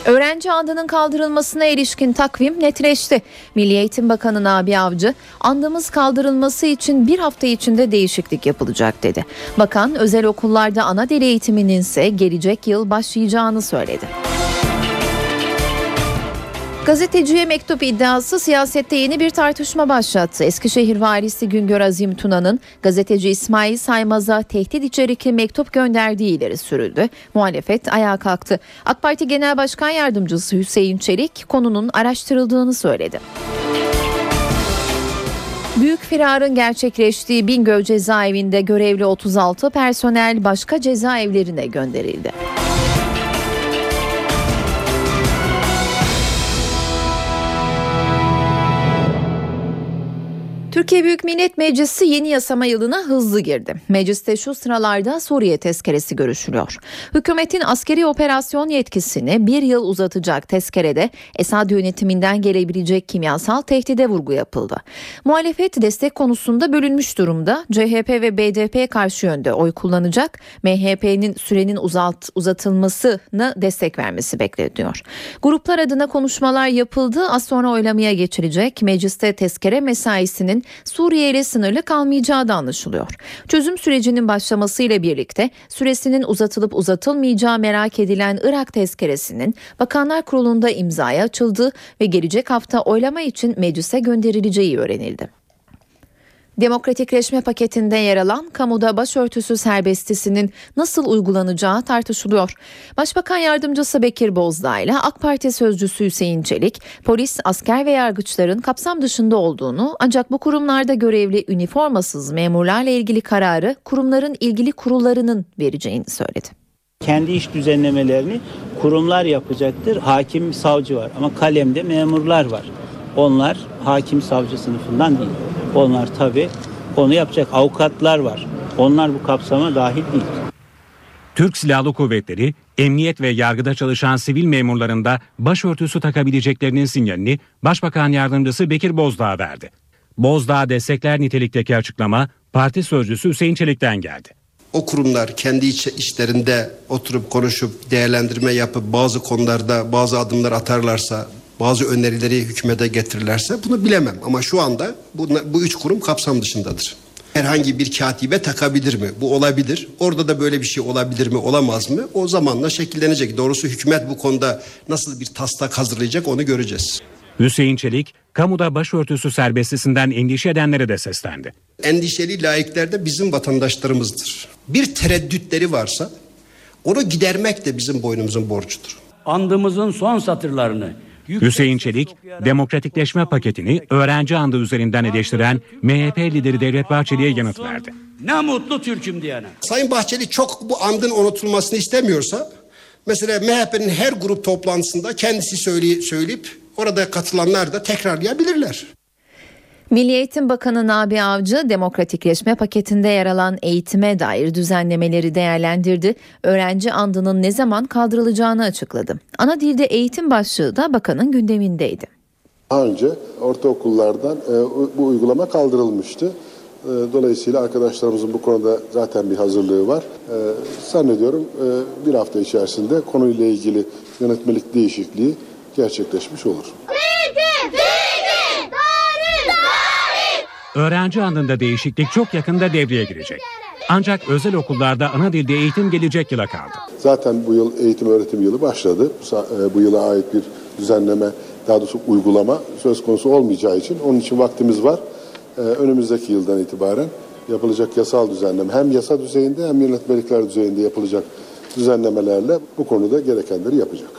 Öğrenci andının kaldırılmasına ilişkin takvim netleşti. Milli Eğitim Bakanı Nabi Avcı, andımız kaldırılması için bir hafta içinde değişiklik yapılacak dedi. Bakan, özel okullarda ana dil eğitiminin ise gelecek yıl başlayacağını söyledi. Gazeteciye mektup iddiası siyasette yeni bir tartışma başlattı. Eskişehir valisi Güngör Azim Tuna'nın gazeteci İsmail Saymaz'a tehdit içerikli mektup gönderdiği ileri sürüldü. Muhalefet ayağa kalktı. AK Parti Genel Başkan Yardımcısı Hüseyin Çelik konunun araştırıldığını söyledi. Büyük firarın gerçekleştiği Bingöl cezaevinde görevli 36 personel başka cezaevlerine gönderildi. Türkiye Büyük Millet Meclisi yeni yasama yılına hızlı girdi. Mecliste şu sıralarda Suriye tezkeresi görüşülüyor. Hükümetin askeri operasyon yetkisini bir yıl uzatacak tezkerede Esad yönetiminden gelebilecek kimyasal tehdide vurgu yapıldı. Muhalefet destek konusunda bölünmüş durumda. CHP ve BDP karşı yönde oy kullanacak. MHP'nin sürenin uzalt, uzatılmasını destek vermesi bekleniyor. Gruplar adına konuşmalar yapıldı. Az sonra oylamaya geçilecek. Mecliste tezkere mesaisinin Suriye ile sınırlı kalmayacağı da anlaşılıyor. Çözüm sürecinin başlamasıyla birlikte süresinin uzatılıp uzatılmayacağı merak edilen Irak tezkeresinin Bakanlar Kurulu'nda imzaya açıldı ve gelecek hafta oylama için meclise gönderileceği öğrenildi. Demokratikleşme paketinde yer alan kamuda başörtüsü serbestisinin nasıl uygulanacağı tartışılıyor. Başbakan Yardımcısı Bekir Bozdağ ile AK Parti sözcüsü Hüseyin Çelik, polis, asker ve yargıçların kapsam dışında olduğunu ancak bu kurumlarda görevli üniformasız memurlarla ilgili kararı kurumların ilgili kurullarının vereceğini söyledi. Kendi iş düzenlemelerini kurumlar yapacaktır. Hakim, savcı var ama kalemde memurlar var. Onlar hakim savcı sınıfından değil. Onlar tabii onu yapacak avukatlar var. Onlar bu kapsama dahil değil. Türk Silahlı Kuvvetleri, emniyet ve yargıda çalışan sivil memurlarında başörtüsü takabileceklerinin sinyalini Başbakan Yardımcısı Bekir Bozdağ verdi. Bozdağ destekler nitelikteki açıklama parti sözcüsü Hüseyin Çelik'ten geldi. O kurumlar kendi iç, içlerinde oturup konuşup değerlendirme yapıp bazı konularda bazı adımlar atarlarsa bazı önerileri hükümete getirirlerse bunu bilemem. Ama şu anda bu, bu üç kurum kapsam dışındadır. Herhangi bir katibe takabilir mi? Bu olabilir. Orada da böyle bir şey olabilir mi, olamaz mı? O zamanla şekillenecek. Doğrusu hükümet bu konuda nasıl bir taslak hazırlayacak onu göreceğiz. Hüseyin Çelik, kamuda başörtüsü serbestisinden endişe edenlere de seslendi. Endişeli laikler de bizim vatandaşlarımızdır. Bir tereddütleri varsa onu gidermek de bizim boynumuzun borcudur. Andımızın son satırlarını Hüseyin Çelik, demokratikleşme paketini öğrenci andı üzerinden eleştiren MHP lideri Devlet Bahçeli'ye yanıt verdi. Ne mutlu Türk'üm diyene. Sayın Bahçeli çok bu andın unutulmasını istemiyorsa mesela MHP'nin her grup toplantısında kendisi söyleyip, söyleyip orada katılanlar da tekrarlayabilirler. Milli Eğitim Bakanı Nabi Avcı demokratikleşme paketinde yer alan eğitime dair düzenlemeleri değerlendirdi. Öğrenci andının ne zaman kaldırılacağını açıkladı. Ana dilde eğitim başlığı da bakanın gündemindeydi. Daha önce ortaokullardan e, bu uygulama kaldırılmıştı. E, dolayısıyla arkadaşlarımızın bu konuda zaten bir hazırlığı var. E, zannediyorum e, bir hafta içerisinde konuyla ilgili yönetmelik değişikliği gerçekleşmiş olur. Öğrenci andında değişiklik çok yakında devreye girecek. Ancak özel okullarda ana dilde eğitim gelecek yıla kaldı. Zaten bu yıl eğitim öğretim yılı başladı. Bu yıla ait bir düzenleme, daha doğrusu uygulama söz konusu olmayacağı için onun için vaktimiz var. Önümüzdeki yıldan itibaren yapılacak yasal düzenleme hem yasa düzeyinde hem yönetmelikler düzeyinde yapılacak düzenlemelerle bu konuda gerekenleri yapacak.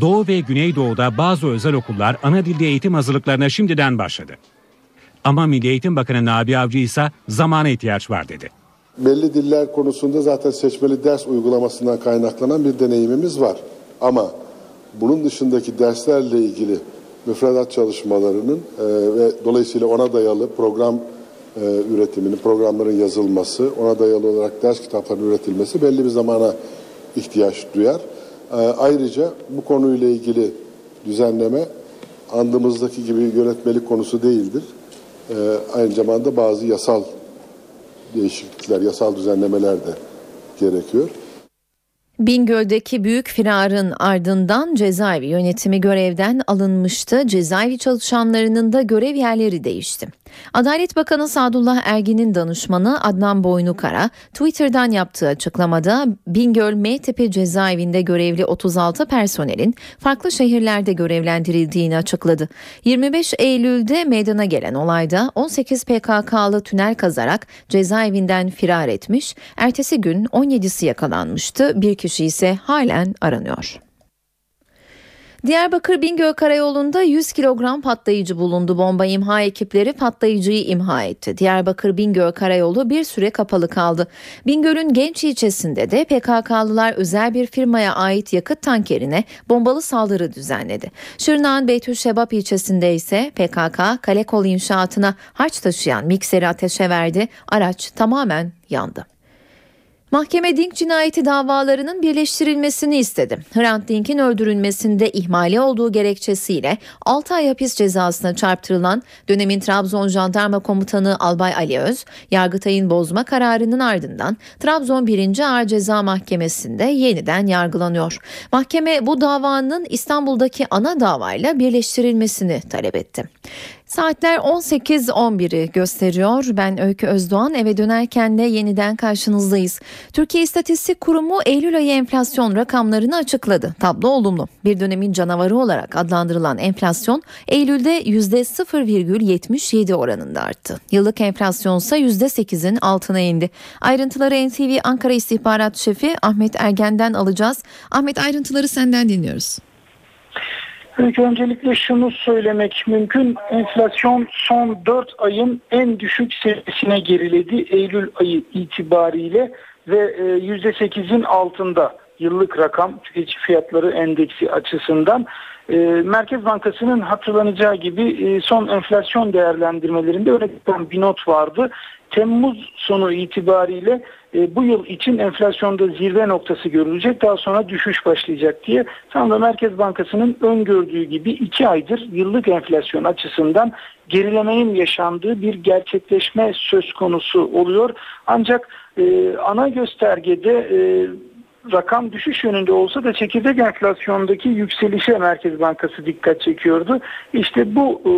Doğu ve Güneydoğu'da bazı özel okullar ana dilde eğitim hazırlıklarına şimdiden başladı. Ama Milli Eğitim Bakanı Nabi Avcı ise zamana ihtiyaç var dedi. Belli diller konusunda zaten seçmeli ders uygulamasından kaynaklanan bir deneyimimiz var. Ama bunun dışındaki derslerle ilgili müfredat çalışmalarının e, ve dolayısıyla ona dayalı program e, üretiminin, programların yazılması, ona dayalı olarak ders kitaplarının üretilmesi belli bir zamana ihtiyaç duyar. E, ayrıca bu konuyla ilgili düzenleme andımızdaki gibi yönetmelik konusu değildir. E, aynı zamanda bazı yasal değişiklikler, yasal düzenlemeler de gerekiyor. Bingöl'deki büyük firarın ardından cezaevi yönetimi görevden alınmıştı. Cezaevi çalışanlarının da görev yerleri değişti. Adalet Bakanı Sadullah Ergin'in danışmanı Adnan Boynukara Twitter'dan yaptığı açıklamada Bingöl M cezaevinde görevli 36 personelin farklı şehirlerde görevlendirildiğini açıkladı. 25 Eylül'de meydana gelen olayda 18 PKK'lı tünel kazarak cezaevinden firar etmiş, ertesi gün 17'si yakalanmıştı. Bir kişi ise halen aranıyor. Diyarbakır Bingöl Karayolu'nda 100 kilogram patlayıcı bulundu. Bomba imha ekipleri patlayıcıyı imha etti. Diyarbakır Bingöl Karayolu bir süre kapalı kaldı. Bingöl'ün Genç ilçesinde de PKK'lılar özel bir firmaya ait yakıt tankerine bombalı saldırı düzenledi. Şırnak'ın Beytüşşebap ilçesinde ise PKK kale kol inşaatına harç taşıyan mikseri ateşe verdi. Araç tamamen yandı. Mahkeme Dink cinayeti davalarının birleştirilmesini istedi. Hrant Dink'in öldürülmesinde ihmali olduğu gerekçesiyle 6 ay hapis cezasına çarptırılan dönemin Trabzon Jandarma Komutanı Albay Ali Öz, Yargıtay'ın bozma kararının ardından Trabzon 1. Ağır Ceza Mahkemesi'nde yeniden yargılanıyor. Mahkeme bu davanın İstanbul'daki ana davayla birleştirilmesini talep etti. Saatler 18.11'i gösteriyor. Ben Öykü Özdoğan eve dönerken de yeniden karşınızdayız. Türkiye İstatistik Kurumu Eylül ayı enflasyon rakamlarını açıkladı. Tablo olumlu. Bir dönemin canavarı olarak adlandırılan enflasyon Eylül'de %0,77 oranında arttı. Yıllık enflasyon ise %8'in altına indi. Ayrıntıları NTV Ankara İstihbarat Şefi Ahmet Ergen'den alacağız. Ahmet ayrıntıları senden dinliyoruz. İlk öncelikle şunu söylemek mümkün. Enflasyon son 4 ayın en düşük seviyesine geriledi Eylül ayı itibariyle ve %8'in e, altında yıllık rakam tüketici fiyatları endeksi açısından. E, Merkez Bankası'nın hatırlanacağı gibi e, son enflasyon değerlendirmelerinde öyle bir not vardı. Temmuz sonu itibariyle e, bu yıl için enflasyonda zirve noktası görülecek daha sonra düşüş başlayacak diye tam da Merkez Bankası'nın öngördüğü gibi iki aydır yıllık enflasyon açısından gerilemenin yaşandığı bir gerçekleşme söz konusu oluyor. Ancak e, ana göstergede e, rakam düşüş yönünde olsa da çekirdek enflasyondaki yükselişe Merkez Bankası dikkat çekiyordu. İşte bu e,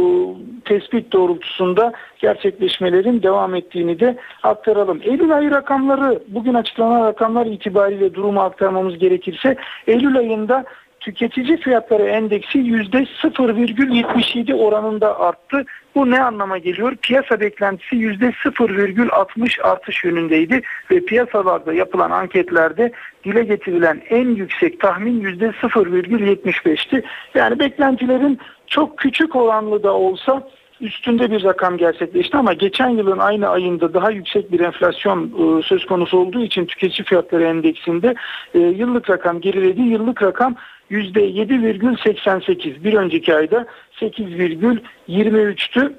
tespit doğrultusunda gerçekleşmelerin devam ettiğini de aktaralım. Eylül ayı rakamları bugün açıklanan rakamlar itibariyle durumu aktarmamız gerekirse Eylül ayında tüketici fiyatları endeksi %0,77 oranında arttı. Bu ne anlama geliyor? Piyasa beklentisi %0,60 artış yönündeydi ve piyasalarda yapılan anketlerde dile getirilen en yüksek tahmin %0,75'ti. Yani beklentilerin çok küçük oranlı da olsa üstünde bir rakam gerçekleşti ama geçen yılın aynı ayında daha yüksek bir enflasyon e, söz konusu olduğu için tüketici fiyatları endeksinde e, yıllık rakam geriledi. Yıllık rakam %7,88 bir önceki ayda 8,23'tü.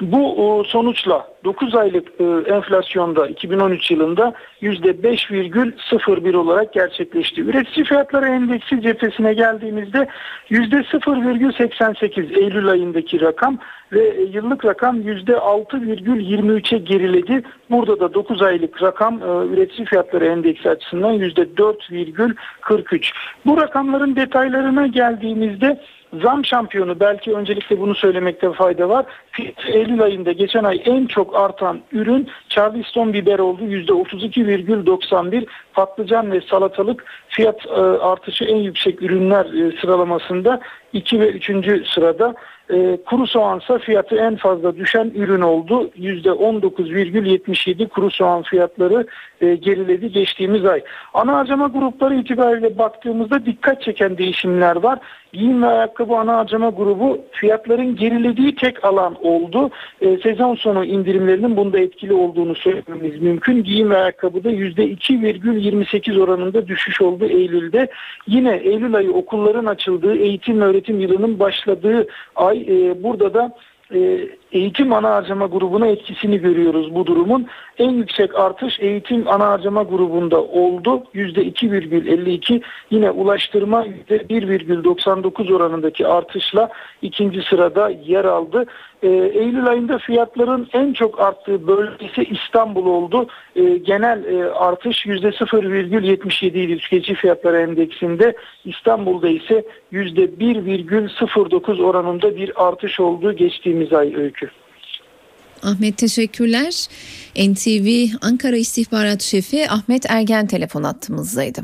Bu sonuçla 9 aylık e, enflasyonda 2013 yılında %5,01 olarak gerçekleşti. Üretici fiyatları endeksi cephesine geldiğimizde %0,88 Eylül ayındaki rakam ve yıllık rakam %6,23'e geriledi. Burada da 9 aylık rakam e, üretici fiyatları endeksi açısından %4,43. Bu rakamların detaylarına geldiğimizde zam şampiyonu belki öncelikle bunu söylemekte fayda var. Eylül ayında geçen ay en çok artan ürün Charleston biber oldu. %32,91 patlıcan ve salatalık fiyat e, artışı en yüksek ürünler e, sıralamasında 2 ve 3. sırada. E, kuru soğansa fiyatı en fazla düşen ürün oldu. %19,77 kuru soğan fiyatları e, geriledi geçtiğimiz ay. Ana harcama grupları itibariyle baktığımızda dikkat çeken değişimler var. Giyim ve ayakkabı ana harcama grubu fiyatların gerilediği tek alan oldu. E, sezon sonu indirimlerinin bunda etkili olduğunu söylememiz mümkün. Giyim ve ayakkabıda %2,28 oranında düşüş oldu Eylül'de. Yine Eylül ayı okulların açıldığı, eğitim ve öğretim yılının başladığı ay e, burada da e, eğitim ana harcama grubuna etkisini görüyoruz bu durumun. En yüksek artış eğitim ana harcama grubunda oldu. %2,52 yine ulaştırma %1,99 oranındaki artışla ikinci sırada yer aldı. E, Eylül ayında fiyatların en çok arttığı bölgesi İstanbul oldu. E, genel e, artış %0,77 idi tüketici fiyatları endeksinde. İstanbul'da ise %1,09 oranında bir artış oldu geçtiğimiz ay öykü. Ahmet teşekkürler. NTV Ankara İstihbarat Şefi Ahmet Ergen telefon attığımızdaydı.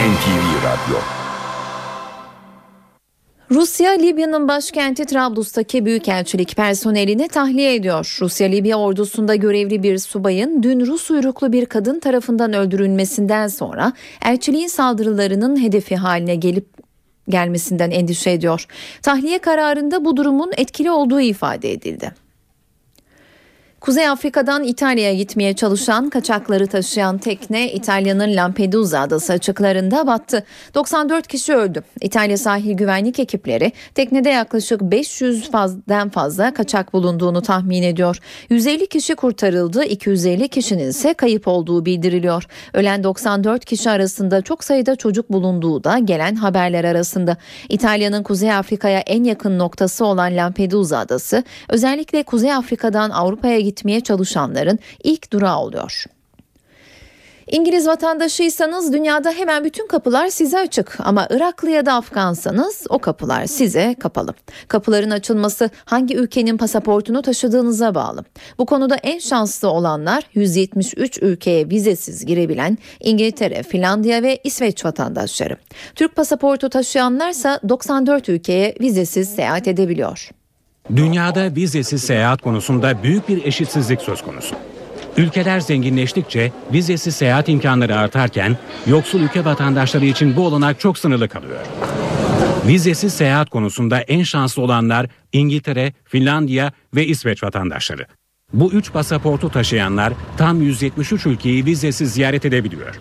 NTV Radyo Rusya, Libya'nın başkenti Trablus'taki büyükelçilik personelini tahliye ediyor. Rusya-Libya ordusunda görevli bir subayın dün Rus uyruklu bir kadın tarafından öldürülmesinden sonra elçiliğin saldırılarının hedefi haline gelip gelmesinden endişe ediyor. Tahliye kararında bu durumun etkili olduğu ifade edildi. Kuzey Afrika'dan İtalya'ya gitmeye çalışan kaçakları taşıyan tekne İtalya'nın Lampedusa adası açıklarında battı. 94 kişi öldü. İtalya sahil güvenlik ekipleri teknede yaklaşık 500'den fazla kaçak bulunduğunu tahmin ediyor. 150 kişi kurtarıldı, 250 kişinin ise kayıp olduğu bildiriliyor. Ölen 94 kişi arasında çok sayıda çocuk bulunduğu da gelen haberler arasında. İtalya'nın Kuzey Afrika'ya en yakın noktası olan Lampedusa adası özellikle Kuzey Afrika'dan Avrupa'ya gitmeye çalışanların ilk durağı oluyor. İngiliz vatandaşıysanız dünyada hemen bütün kapılar size açık ama Iraklı ya da Afgansanız o kapılar size kapalı. Kapıların açılması hangi ülkenin pasaportunu taşıdığınıza bağlı. Bu konuda en şanslı olanlar 173 ülkeye vizesiz girebilen İngiltere, Finlandiya ve İsveç vatandaşları. Türk pasaportu taşıyanlarsa 94 ülkeye vizesiz seyahat edebiliyor. Dünyada vizesiz seyahat konusunda büyük bir eşitsizlik söz konusu. Ülkeler zenginleştikçe vizesiz seyahat imkanları artarken yoksul ülke vatandaşları için bu olanak çok sınırlı kalıyor. Vizesiz seyahat konusunda en şanslı olanlar İngiltere, Finlandiya ve İsveç vatandaşları. Bu üç pasaportu taşıyanlar tam 173 ülkeyi vizesiz ziyaret edebiliyor.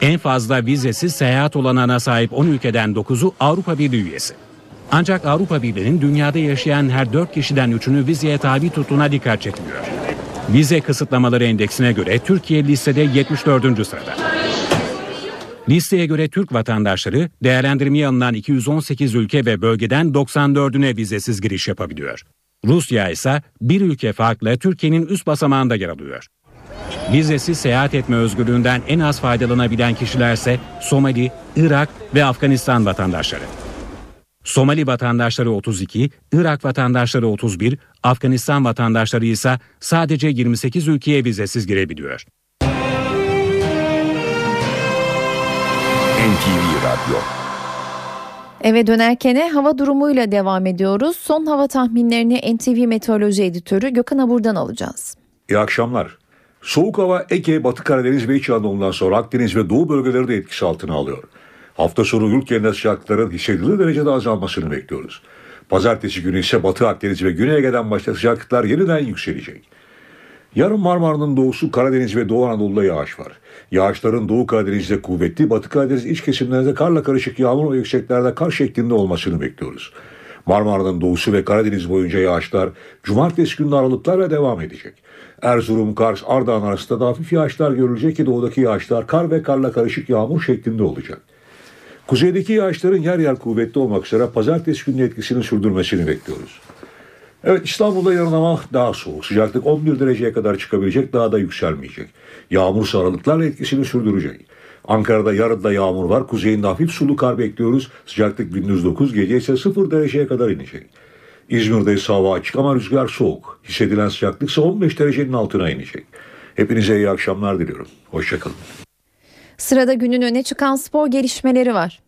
En fazla vizesiz seyahat olanağına sahip 10 ülkeden 9'u Avrupa Birliği üyesi. Ancak Avrupa Birliği'nin dünyada yaşayan her 4 kişiden 3'ünü vizeye tabi tuttuğuna dikkat çekiliyor. Vize kısıtlamaları endeksine göre Türkiye listede 74. sırada. Listeye göre Türk vatandaşları değerlendirmeye alınan 218 ülke ve bölgeden 94'üne vizesiz giriş yapabiliyor. Rusya ise bir ülke farklı Türkiye'nin üst basamağında yer alıyor. Vizesiz seyahat etme özgürlüğünden en az faydalanabilen kişilerse Somali, Irak ve Afganistan vatandaşları. Somali vatandaşları 32, Irak vatandaşları 31, Afganistan vatandaşları ise sadece 28 ülkeye vizesiz girebiliyor. NTV Radyo Eve dönerken hava durumuyla devam ediyoruz. Son hava tahminlerini NTV Meteoroloji Editörü Gökhan Abur'dan alacağız. İyi akşamlar. Soğuk hava Ege, Batı Karadeniz ve İç Anadolu'dan sonra Akdeniz ve Doğu bölgeleri de etkisi altına alıyor. Hafta sonu yurt genelinde sıcaklıkların hissedilir derecede azalmasını bekliyoruz. Pazartesi günü ise Batı Akdeniz ve Güney Ege'den başta sıcaklıklar yeniden yükselecek. Yarın Marmara'nın doğusu Karadeniz ve Doğu Anadolu'da yağış var. Yağışların Doğu Karadeniz'de kuvvetli, Batı Karadeniz iç kesimlerinde karla karışık yağmur ve yükseklerde kar şeklinde olmasını bekliyoruz. Marmara'nın doğusu ve Karadeniz boyunca yağışlar cumartesi günü aralıklarla devam edecek. Erzurum, Kars, Ardahan arasında da hafif yağışlar görülecek ki doğudaki yağışlar kar ve karla karışık yağmur şeklinde olacak. Kuzeydeki yağışların yer yer kuvvetli olmak üzere pazartesi günü etkisini sürdürmesini bekliyoruz. Evet İstanbul'da yarın ama daha soğuk. Sıcaklık 11 dereceye kadar çıkabilecek daha da yükselmeyecek. Yağmur aralıklarla etkisini sürdürecek. Ankara'da yarın da yağmur var. Kuzeyinde hafif sulu kar bekliyoruz. Sıcaklık gündüz 9 gece ise 0 dereceye kadar inecek. İzmir'de ise hava açık ama rüzgar soğuk. Hissedilen sıcaklık ise 15 derecenin altına inecek. Hepinize iyi akşamlar diliyorum. Hoşçakalın. Sırada günün öne çıkan spor gelişmeleri var.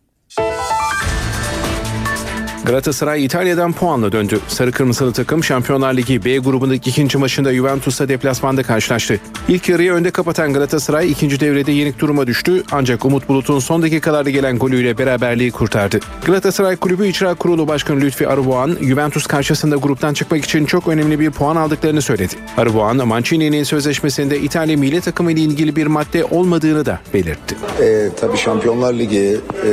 Galatasaray İtalya'dan puanla döndü. Sarı Kırmızılı takım Şampiyonlar Ligi B grubundaki ikinci maçında Juventus'la deplasmanda karşılaştı. İlk yarıyı önde kapatan Galatasaray ikinci devrede yenik duruma düştü ancak Umut Bulut'un son dakikalarda gelen golüyle beraberliği kurtardı. Galatasaray Kulübü İcra Kurulu Başkanı Lütfi Arıboğan, Juventus karşısında gruptan çıkmak için çok önemli bir puan aldıklarını söyledi. Arıboğan, Mancini'nin sözleşmesinde İtalya milli takımı ile ilgili bir madde olmadığını da belirtti. E, tabii Şampiyonlar Ligi e,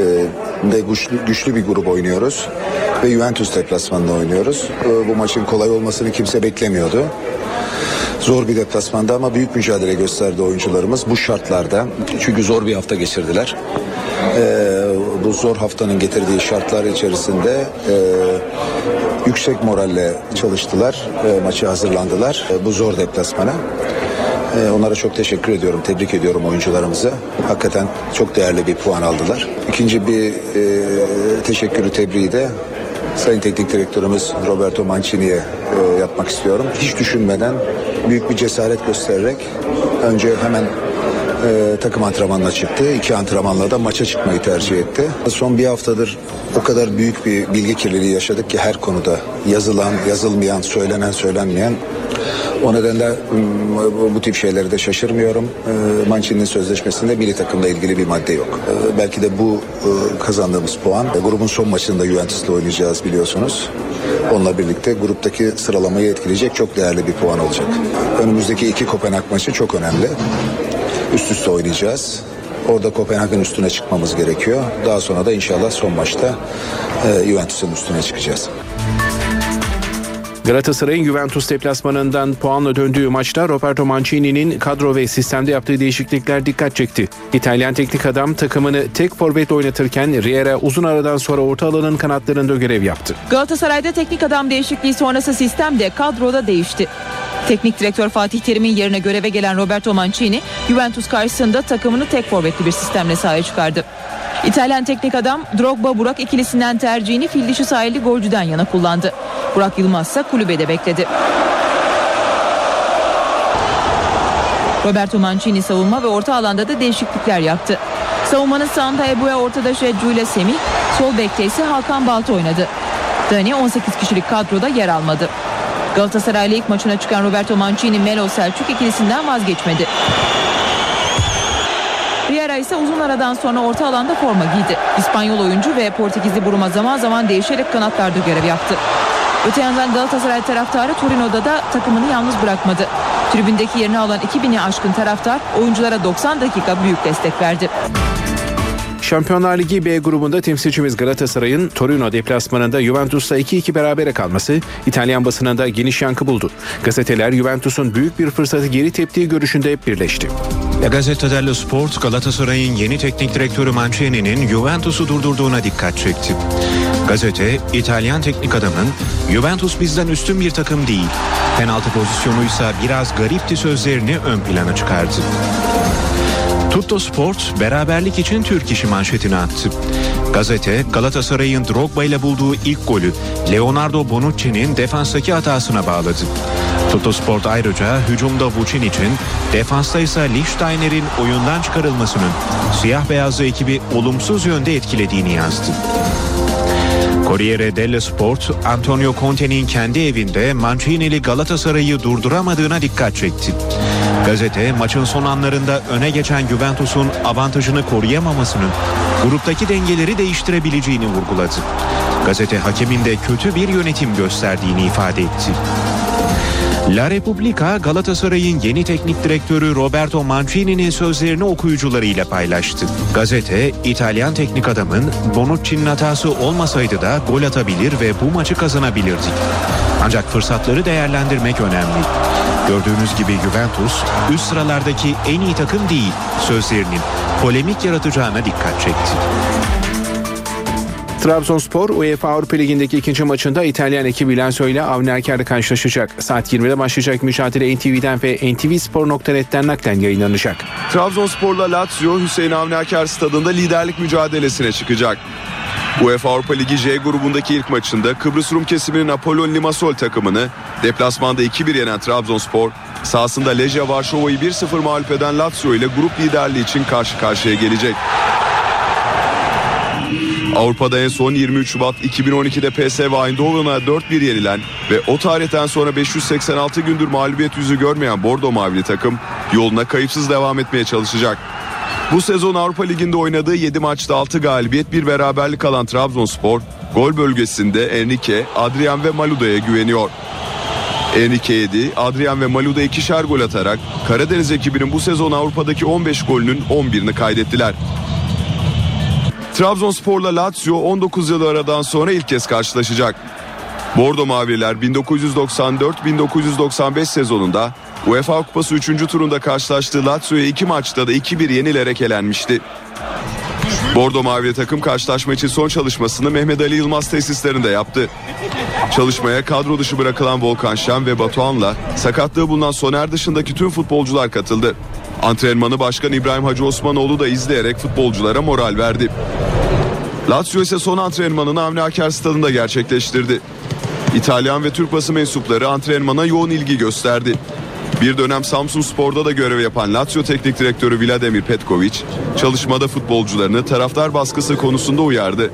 de güçlü, güçlü bir grup oynuyoruz ve Juventus deplasmanında oynuyoruz. E, bu maçın kolay olmasını kimse beklemiyordu. Zor bir deplasmanda ama büyük mücadele gösterdi oyuncularımız bu şartlarda. Çünkü zor bir hafta geçirdiler. E, bu zor haftanın getirdiği şartlar içerisinde e, yüksek moralle çalıştılar. E, maçı hazırlandılar. E, bu zor deplasmana. E, onlara çok teşekkür ediyorum, tebrik ediyorum oyuncularımızı. Hakikaten çok değerli bir puan aldılar. İkinci bir e, teşekkürü, tebriği de Sayın Teknik Direktörümüz Roberto Mancini'ye e, yapmak istiyorum. Hiç düşünmeden büyük bir cesaret göstererek önce hemen e, takım antrenmanına çıktı. İki antrenmanla da maça çıkmayı tercih etti. Son bir haftadır o kadar büyük bir bilgi kirliliği yaşadık ki her konuda yazılan, yazılmayan, söylenen, söylenmeyen. O nedenle bu tip şeyleri de şaşırmıyorum. E, Mancini'nin sözleşmesinde milli takımla ilgili bir madde yok. E, belki de bu e, kazandığımız puan grubun son maçında Juventus'la oynayacağız biliyorsunuz. Onunla birlikte gruptaki sıralamayı etkileyecek çok değerli bir puan olacak. Önümüzdeki iki Kopenhag maçı çok önemli. Üst üste oynayacağız. Orada Kopenhag'ın üstüne çıkmamız gerekiyor. Daha sonra da inşallah son maçta e, Juventus'un üstüne çıkacağız. Galatasaray'ın Juventus deplasmanından puanla döndüğü maçta Roberto Mancini'nin kadro ve sistemde yaptığı değişiklikler dikkat çekti. İtalyan teknik adam takımını tek forvet oynatırken Riera uzun aradan sonra orta alanın kanatlarında görev yaptı. Galatasaray'da teknik adam değişikliği sonrası sistem de kadroda değişti. Teknik direktör Fatih Terim'in yerine göreve gelen Roberto Mancini, Juventus karşısında takımını tek forvetli bir sistemle sahaya çıkardı. İtalyan teknik adam Drogba Burak ikilisinden tercihini fil dişi sahili golcüden yana kullandı. Burak Yılmaz ise kulübede bekledi. Roberto Mancini savunma ve orta alanda da değişiklikler yaptı. Savunmanın sağında Ebuya ortada Şedcu ile Semih, sol bekte ise Hakan Balta oynadı. Dani 18 kişilik kadroda yer almadı. Galatasaray'la ilk maçına çıkan Roberto Mancini Melo Selçuk ikilisinden vazgeçmedi. Riera ise uzun aradan sonra orta alanda forma giydi. İspanyol oyuncu ve Portekizli Buruma zaman zaman değişerek kanatlarda görev yaptı. Öte yandan Galatasaray taraftarı Torino'da da takımını yalnız bırakmadı. Tribündeki yerini alan 2000'i aşkın taraftar oyunculara 90 dakika büyük destek verdi. Şampiyonlar Ligi B grubunda temsilcimiz Galatasaray'ın Torino deplasmanında Juventus'la 2-2 berabere kalması İtalyan basınında geniş yankı buldu. Gazeteler Juventus'un büyük bir fırsatı geri teptiği görüşünde birleşti. La Gazzetta dello Sport Galatasaray'ın yeni teknik direktörü Mancini'nin Juventus'u durdurduğuna dikkat çekti. Gazete, İtalyan teknik adamın Juventus bizden üstün bir takım değil, penaltı pozisyonuysa biraz garipti sözlerini ön plana çıkardı. Tutto Sport beraberlik için Türk işi manşetini attı. Gazete Galatasaray'ın Drogba ile bulduğu ilk golü Leonardo Bonucci'nin defanstaki hatasına bağladı. Tutto Sport ayrıca hücumda Vucinic'in, defansta ise Lichtsteiner'in oyundan çıkarılmasının siyah beyazlı ekibi olumsuz yönde etkilediğini yazdı. Corriere dello Sport, Antonio Conte'nin kendi evinde Mancini'li Galatasaray'ı durduramadığına dikkat çekti. Gazete maçın son anlarında öne geçen Juventus'un avantajını koruyamamasının gruptaki dengeleri değiştirebileceğini vurguladı. Gazete hakemin de kötü bir yönetim gösterdiğini ifade etti. La Repubblica Galatasaray'ın yeni teknik direktörü Roberto Mancini'nin sözlerini okuyucularıyla paylaştı. Gazete, İtalyan teknik adamın Bonucci'nin hatası olmasaydı da gol atabilir ve bu maçı kazanabilirdik. Ancak fırsatları değerlendirmek önemli. Gördüğünüz gibi Juventus üst sıralardaki en iyi takım değil sözlerinin polemik yaratacağına dikkat çekti. Trabzonspor UEFA Avrupa Ligi'ndeki ikinci maçında İtalyan ekibi Lazio ile Avni karşılaşacak. Saat 20'de başlayacak mücadele NTV'den ve ntvspor.net'ten naklen yayınlanacak. Trabzonspor'la Lazio Hüseyin Avni Aker stadında liderlik mücadelesine çıkacak. UEFA Avrupa Ligi J grubundaki ilk maçında Kıbrıs Rum kesiminin Apollon Limassol takımını deplasmanda 2-1 yenen Trabzonspor sahasında Legia Varşova'yı 1-0 mağlup eden Lazio ile grup liderliği için karşı karşıya gelecek. Avrupa'da en son 23 Şubat 2012'de PSV Eindhoven'a 4-1 yenilen ve o tarihten sonra 586 gündür mağlubiyet yüzü görmeyen Bordo Mavili takım yoluna kayıpsız devam etmeye çalışacak. Bu sezon Avrupa Ligi'nde oynadığı 7 maçta 6 galibiyet bir beraberlik alan Trabzonspor gol bölgesinde Enrique, Adrian ve Maluda'ya güveniyor. Enrique 7, Adrian ve Maluda ikişer gol atarak Karadeniz ekibinin bu sezon Avrupa'daki 15 golünün 11'ini kaydettiler. Trabzonspor'la Lazio 19 yıl aradan sonra ilk kez karşılaşacak. Bordo Mavililer 1994-1995 sezonunda UEFA Kupası 3. turunda karşılaştığı Lazio'ya iki maçta da 2-1 yenilerek elenmişti. Bordo Mavili takım karşılaşma için son çalışmasını Mehmet Ali Yılmaz tesislerinde yaptı. Çalışmaya kadro dışı bırakılan Volkan Şen ve Batuhan'la sakatlığı bulunan Soner dışındaki tüm futbolcular katıldı. Antrenmanı Başkan İbrahim Hacı Osmanoğlu da izleyerek futbolculara moral verdi. Lazio ise son antrenmanını Avni Aker stadında gerçekleştirdi. İtalyan ve Türk bası mensupları antrenmana yoğun ilgi gösterdi. Bir dönem Samsun Spor'da da görev yapan Lazio Teknik Direktörü Vladimir Petkovic, çalışmada futbolcularını taraftar baskısı konusunda uyardı.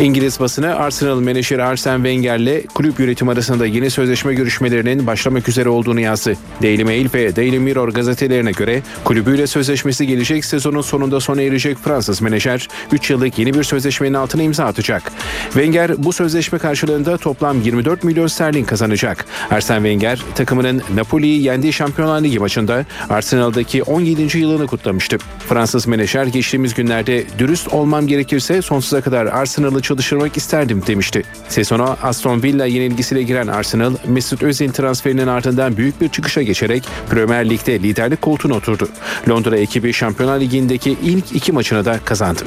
İngiliz basını Arsenal menajeri Arsene Wenger'le kulüp yönetim arasında yeni sözleşme görüşmelerinin başlamak üzere olduğunu yazdı. Daily Mail ve Daily Mirror gazetelerine göre kulübüyle sözleşmesi gelecek sezonun sonunda sona erecek Fransız menajer 3 yıllık yeni bir sözleşmenin altına imza atacak. Wenger bu sözleşme karşılığında toplam 24 milyon sterlin kazanacak. Arsene Wenger takımının Napoli'yi yendiği Şampiyonlar Ligi maçında Arsenal'daki 17. yılını kutlamıştı. Fransız menajer geçtiğimiz günlerde dürüst olmam gerekirse sonsuza kadar Arsenal'ı çalıştırmak isterdim demişti. Sezona Aston Villa yenilgisiyle giren Arsenal, Mesut Özil transferinin ardından büyük bir çıkışa geçerek Premier Lig'de liderlik koltuğuna oturdu. Londra ekibi Şampiyonlar Ligi'ndeki ilk iki maçını da kazandı.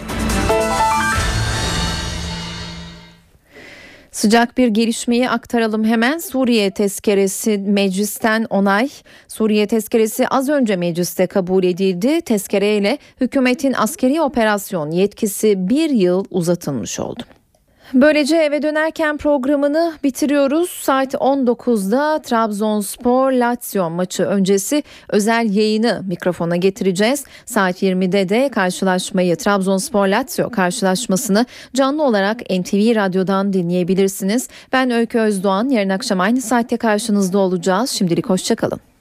Sıcak bir gelişmeyi aktaralım hemen. Suriye tezkeresi meclisten onay. Suriye tezkeresi az önce mecliste kabul edildi. Tezkereyle hükümetin askeri operasyon yetkisi bir yıl uzatılmış oldu. Böylece eve dönerken programını bitiriyoruz. Saat 19'da Trabzonspor Lazio maçı öncesi özel yayını mikrofona getireceğiz. Saat 20'de de karşılaşmayı Trabzonspor Lazio karşılaşmasını canlı olarak NTV Radyo'dan dinleyebilirsiniz. Ben Öykü Özdoğan. Yarın akşam aynı saatte karşınızda olacağız. Şimdilik hoşçakalın.